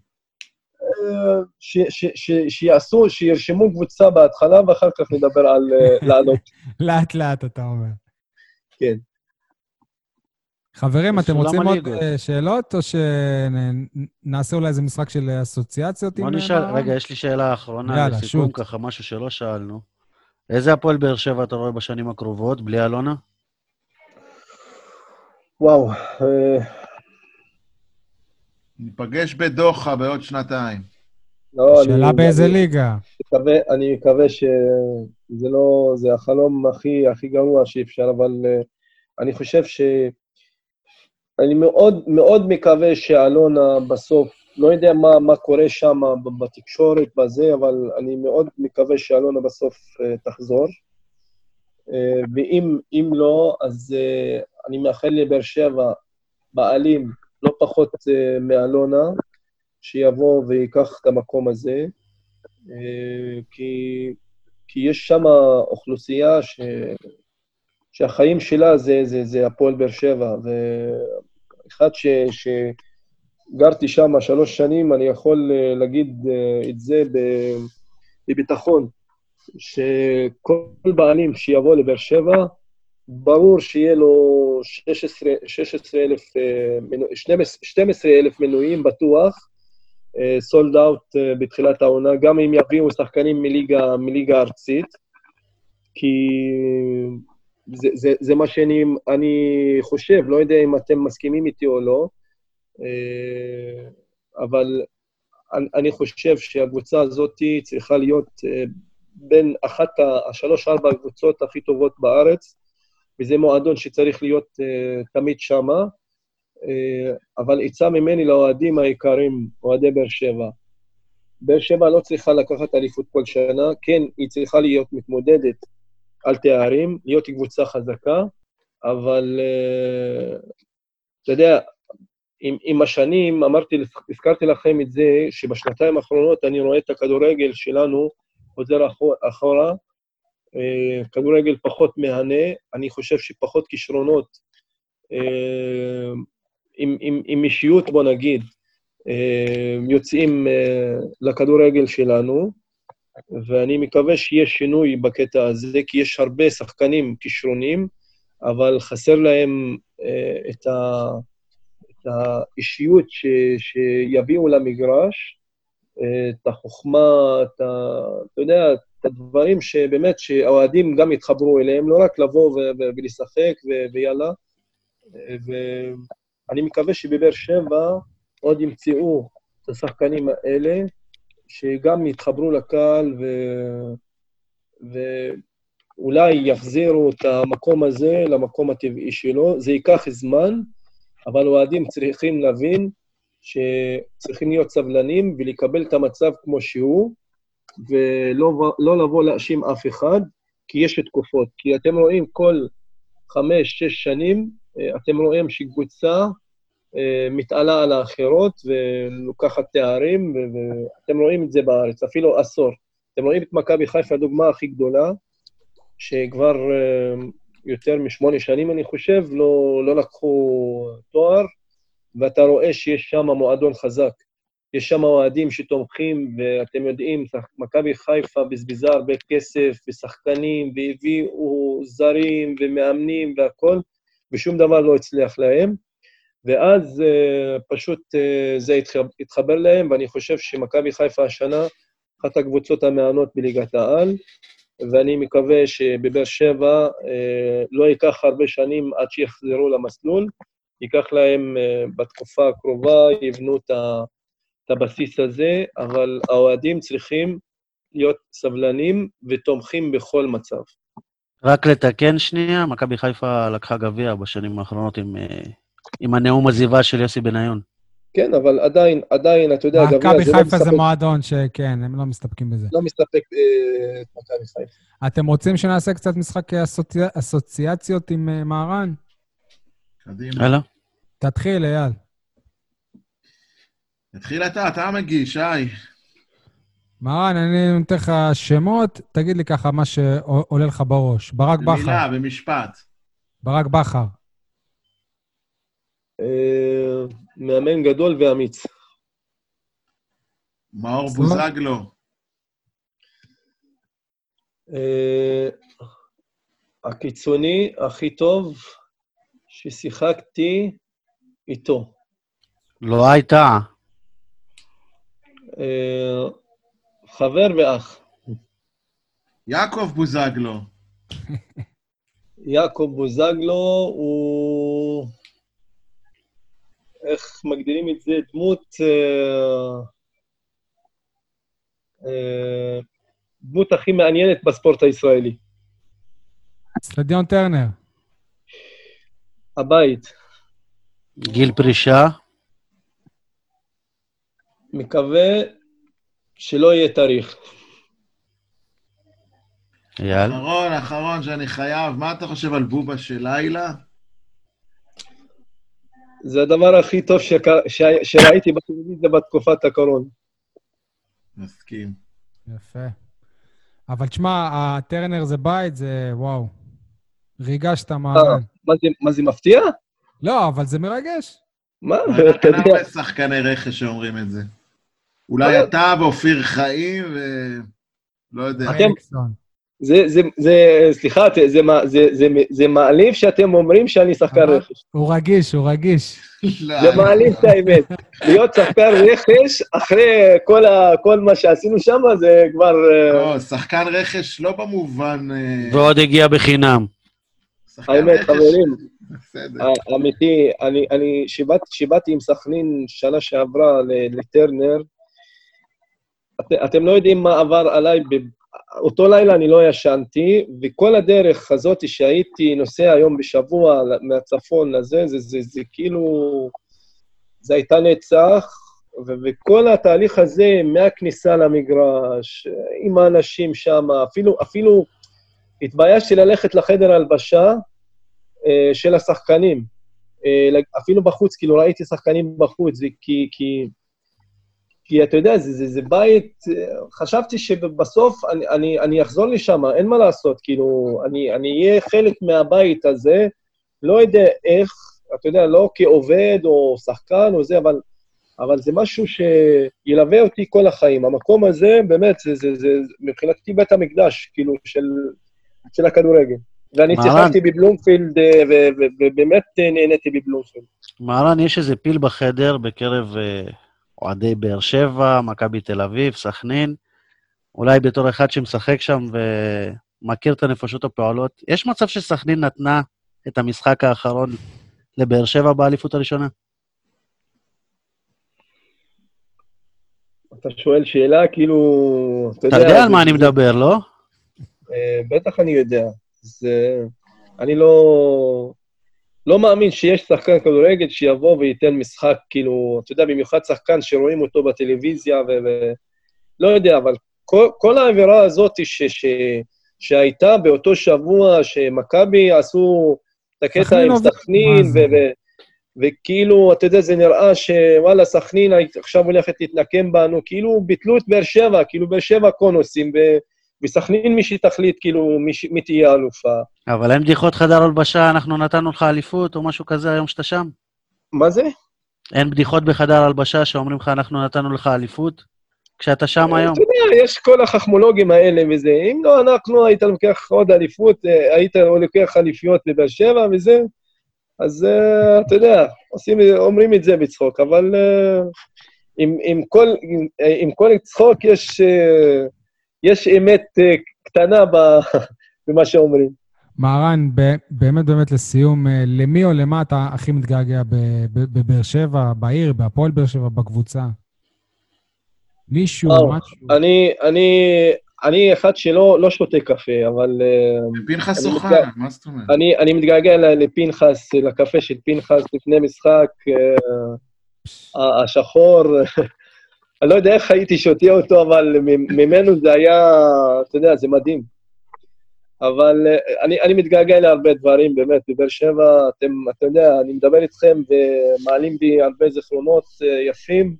ש- ש- ש- שיעשו, שירשמו קבוצה בהתחלה, ואחר כך נדבר על אה, לעלות.
לאט-לאט, אתה אומר.
כן.
חברים, אתם רוצים עוד. אה, שאלות, או שנעשה אולי איזה משחק של אסוציאציות
בוא
עם
נשאל,
אה,
רגע, יש לי שאלה אחרונה
יאללה,
לסיכום. ככה משהו שלא שאלנו. איזה הפועל באר שבע אתה רואה בשנים הקרובות, בלי אלונה?
וואו, אה,
ניפגש בדוחה בעוד שנתיים.
לא,
שאלה באיזה
אני
ליגה.
מקווה, אני מקווה שזה לא, זה החלום הכי, הכי גרוע שאפשר, אבל אה, אני חושב ש... אני מאוד, מאוד מקווה שאלונה בסוף, לא יודע מה, מה קורה שם בתקשורת, בזה, אבל אני מאוד מקווה שאלונה בסוף אה, תחזור. אה, ואם אם לא, אז אה, אני מאחל לבאר שבע בעלים לא פחות אה, מאלונה, שיבוא ויקח את המקום הזה, אה, כי, כי יש שם אוכלוסייה ש, שהחיים שלה זה, זה, זה הפועל באר שבע, ואחד ש, שגרתי שם שלוש שנים, אני יכול אה, להגיד את זה בביטחון, שכל בעלים שיבוא לבאר שבע, ברור שיהיה לו 16 16,000, אה, מנו- 12,000 מנויים בטוח, סולד אאוט בתחילת העונה, גם אם יביאו שחקנים מליגה, מליגה ארצית, כי זה, זה, זה מה שאני אני חושב, לא יודע אם אתם מסכימים איתי או לא, אה, אבל אני, חושב שהקבוצה הזאת צריכה להיות אה, בין אחת השלוש-ארבע הקבוצות הכי טובות בארץ, וזה מועדון שצריך להיות אה, תמיד שמה. אה, אבל עצה ממני לאוהדים היקרים, אוהדי באר שבע. באר שבע לא צריכה לקחת אליפות כל שנה, כן, היא צריכה להיות מתמודדת על תארים, להיות קבוצה חזקה, אבל אה, אתה יודע, עם, עם השנים, אמרתי, הזכרתי לכם את זה, שבשנתיים האחרונות אני רואה את הכדורגל שלנו חוזר אחור- אחורה, אה, כדורגל פחות מהנה, אני חושב שפחות כישרונות אה, עם, עם, עם אישיות, בוא נגיד, אה, יוצאים אה, לכדורגל שלנו, ואני מקווה שיהיה שינוי בקטע הזה, כי יש הרבה שחקנים כישרונים, אבל חסר להם אה, את, ה, את האישיות ש, שיביאו למגרש, אה, את החוכמה, את ה... אתה יודע, את הדברים שבאמת, שהאוהדים גם יתחברו אליהם, לא רק לבוא ולשחק ויאללה. ואני מקווה שבבאר שבע עוד ימצאו את השחקנים האלה, שגם יתחברו לקהל ו... ואולי יחזירו את המקום הזה למקום הטבעי שלו. זה ייקח זמן, אבל אוהדים צריכים להבין שצריכים להיות סבלנים ולקבל את המצב כמו שהוא, ולא לא לבוא להאשים אף אחד, כי יש תקופות. כי אתם רואים כל חמש, שש שנים, אה, אתם רואים שקבוצה אה, מתעלה על האחרות ולוקחת תארים, ואתם רואים את זה בארץ, אפילו עשור. אתם רואים את מכבי חיפה, הדוגמה הכי גדולה, שכבר אה, יותר משמונה שנים, אני חושב, לא, לא לקחו תואר, ואתה רואה שיש שם מועדון חזק. יש שם אוהדים שתומכים, ואתם יודעים, מכבי חיפה בזבזה הרבה כסף ושחקנים, והביאו זרים ומאמנים והכול, ושום דבר לא הצליח להם. ואז uh, פשוט uh, זה התחבר להם, ואני חושב שמכבי חיפה השנה, אחת הקבוצות המענות בליגת העל, ואני מקווה שבבאר שבע uh, לא ייקח הרבה שנים עד שיחזרו למסלול, ייקח להם uh, בתקופה הקרובה, יבנו את ה... את הבסיס הזה, אבל האוהדים צריכים להיות סבלנים ותומכים בכל מצב.
רק לתקן שנייה, מכבי חיפה לקחה גביע בשנים האחרונות עם, אה, עם הנאום עזיבה של יוסי בניון.
כן, אבל עדיין, עדיין, אתה יודע,
גביע זה לא מסתפק... מכבי חיפה זה מועדון שכן, הם לא מסתפקים בזה.
לא מסתפק אה, את מכבי חיפה.
אתם רוצים שנעשה קצת משחק אסוציאציות עם אה, מהרן?
קדימה. הלאה.
תתחיל, אייל.
תתחיל אתה, אתה מגיש, שי.
מרן, אני נותן לך שמות, תגיד לי ככה מה שעולה לך בראש. ברק בכר.
במילה, במשפט.
ברק בכר.
אה, מאמן גדול ואמיץ.
מאור בוזגלו.
אה, הקיצוני הכי טוב ששיחקתי איתו.
לא הייתה.
אה, חבר ואח.
יעקב בוזגלו.
יעקב בוזגלו הוא... איך מגדירים את זה? דמות... אה, אה, דמות הכי מעניינת בספורט הישראלי.
סטדיון טרנר.
הבית.
גיל פרישה?
מקווה שלא יהיה תאריך.
אייל?
אחרון, אחרון שאני חייב, מה אתה חושב על בובה של לילה?
זה הדבר הכי טוב ש... ש... שראיתי בטלוויזיה בתקופת הקורונה.
מסכים.
יפה. אבל תשמע, הטרנר זה בית, זה וואו. ריגשת מה...
אה, מה זה מפתיע?
לא, אבל זה מרגש.
מה?
אתה יודע... אין הרבה שחקני רכש שאומרים את זה. אולי אתה ואופיר חיים, ולא יודע.
אתם... זה, זה, זה, סליחה, זה, זה, זה, זה מעליב שאתם אומרים שאני שחקן רכש.
הוא רגיש, הוא רגיש.
לא, זה מעליב את האמת. להיות שחקן רכש, אחרי כל, ה, כל מה שעשינו שם, זה כבר...
אה, לא, שחקן רכש לא במובן... אה,
ועוד הגיע בחינם.
האמת, חברים, אמיתי, אני, אני שיבעתי עם סכנין שנה שעברה לטרנר, את, אתם לא יודעים מה עבר עליי, אותו לילה אני לא ישנתי, וכל הדרך הזאת שהייתי נוסע היום בשבוע מהצפון לזה, זה, זה, זה, זה כאילו, זה הייתה נצח, ו- וכל התהליך הזה, מהכניסה למגרש, עם האנשים שם, אפילו, אפילו התביישתי ללכת לחדר הלבשה אה, של השחקנים. אה, אפילו בחוץ, כאילו ראיתי שחקנים בחוץ, כי, כי כי אתה יודע, זה, זה, זה בית, חשבתי שבסוף אני, אני, אני אחזור לשם, אין מה לעשות, כאילו, אני, אני אהיה חלק מהבית הזה, לא יודע איך, אתה יודע, לא כעובד או שחקן או זה, אבל, אבל זה משהו שילווה אותי כל החיים. המקום הזה, באמת, זה, זה, זה מבחינתי בית המקדש, כאילו, של, של הכדורגל. ואני שיחקתי בבלומפילד, אה, ובאמת נהניתי בבלומפילד.
מהרן, יש איזה פיל בחדר בקרב... Uh... אוהדי באר שבע, מכבי תל אביב, סכנין, אולי בתור אחד שמשחק שם ומכיר את הנפשות הפועלות, יש מצב שסכנין נתנה את המשחק האחרון לבאר שבע באליפות הראשונה?
אתה שואל שאלה, כאילו...
אתה יודע, אתה יודע על מה אני מדבר, לא?
אה, בטח אני יודע. זה... אני לא... לא מאמין שיש שחקן כדורגל שיבוא וייתן משחק, כאילו, אתה יודע, במיוחד שחקן שרואים אותו בטלוויזיה, ו... לא יודע, אבל כל, כל האווירה הזאת ש, ש, שהייתה באותו שבוע שמכבי עשו את הקטע עם סכנין, ו, ו, וכאילו, אתה יודע, זה נראה שוואלה, סכנין עכשיו הולכת להתנקם בנו, כאילו ביטלו את באר שבע, כאילו באר שבע קונוסים, ו... וסכנין מי שתחליט, כאילו, מי, מי תהיה אלופה.
אבל אין בדיחות חדר הלבשה, אנחנו נתנו לך אליפות או משהו כזה היום שאתה שם?
מה זה?
אין בדיחות בחדר הלבשה שאומרים לך, אנחנו נתנו לך אליפות? כשאתה שם היום?
אתה יודע, יש כל החכמולוגים האלה וזה. אם לא אנחנו, היית לוקח עוד אליפות, אה, היית לוקח אליפיות בבאר שבע וזה, אז אה, אתה יודע, עושים, אומרים את זה בצחוק, אבל אה, עם, עם, כל, עם, עם כל צחוק יש, יש אמת אה, קטנה ב, במה שאומרים.
מהרן, ב- באמת באמת לסיום, אה, למי או למה אתה הכי מתגעגע בבאר שבע, בעיר, בהפועל באר שבע, בקבוצה? מישהו, משהו?
אני, אני, אני אחד שלא לא שותה קפה, אבל אה,
פנחס
אני
אוחנה. מה זאת אומרת?
אני, אני מתגעגע ל- לפנחס, לקפה של פנחס לפני משחק, השחור. אני לא יודע איך הייתי שותה אותו, אבל מ- ממנו זה היה, אתה יודע, זה מדהים. אבל אה, אני, אני מתגעגע להרבה דברים, באמת, בבאר שבע, אתם, אתה יודע, אני מדבר איתכם ומעלים בי הרבה זיכרונות אה, יפים,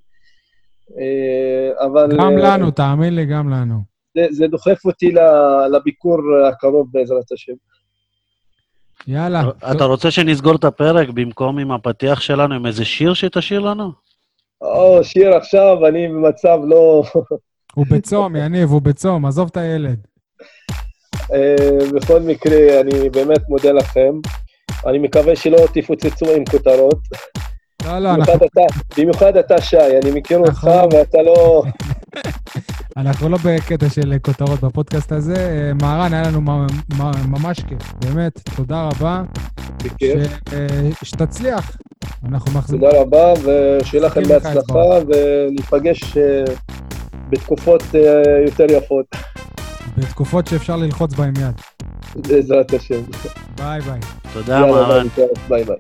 אה, אבל...
גם לנו, תאמין לי, גם לנו.
זה, זה דוחף אותי ל- לביקור הקרוב בעזרת השם.
יאללה.
אתה רוצה שנסגור את הפרק במקום עם הפתיח שלנו, עם איזה שיר שתשאיר לנו?
או, שיר עכשיו, אני במצב לא...
הוא בצום, יניב, הוא בצום, עזוב את הילד.
אה, בכל מקרה, אני באמת מודה לכם. אני מקווה שלא תפוצצו עם כותרות.
לא, לא, אנחנו,
במיוחד אתה, במיוחד אתה, שי, אני מכיר אותך
נכון.
ואתה לא...
אנחנו לא בקטע של כותרות בפודקאסט הזה. אה, מהרן, היה לנו מ- מ- ממש כיף, באמת, תודה רבה.
בכיף.
ש- אה, שתצליח. אנחנו מאכזבים.
תודה רבה, ושיהיה לכם
מחזיקים
בהצלחה, וניפגש אה, בתקופות יותר יפות,
בתקופות שאפשר ללחוץ בהן יד.
בעזרת השם.
ביי ביי.
תודה, מהרן.
ביי ביי.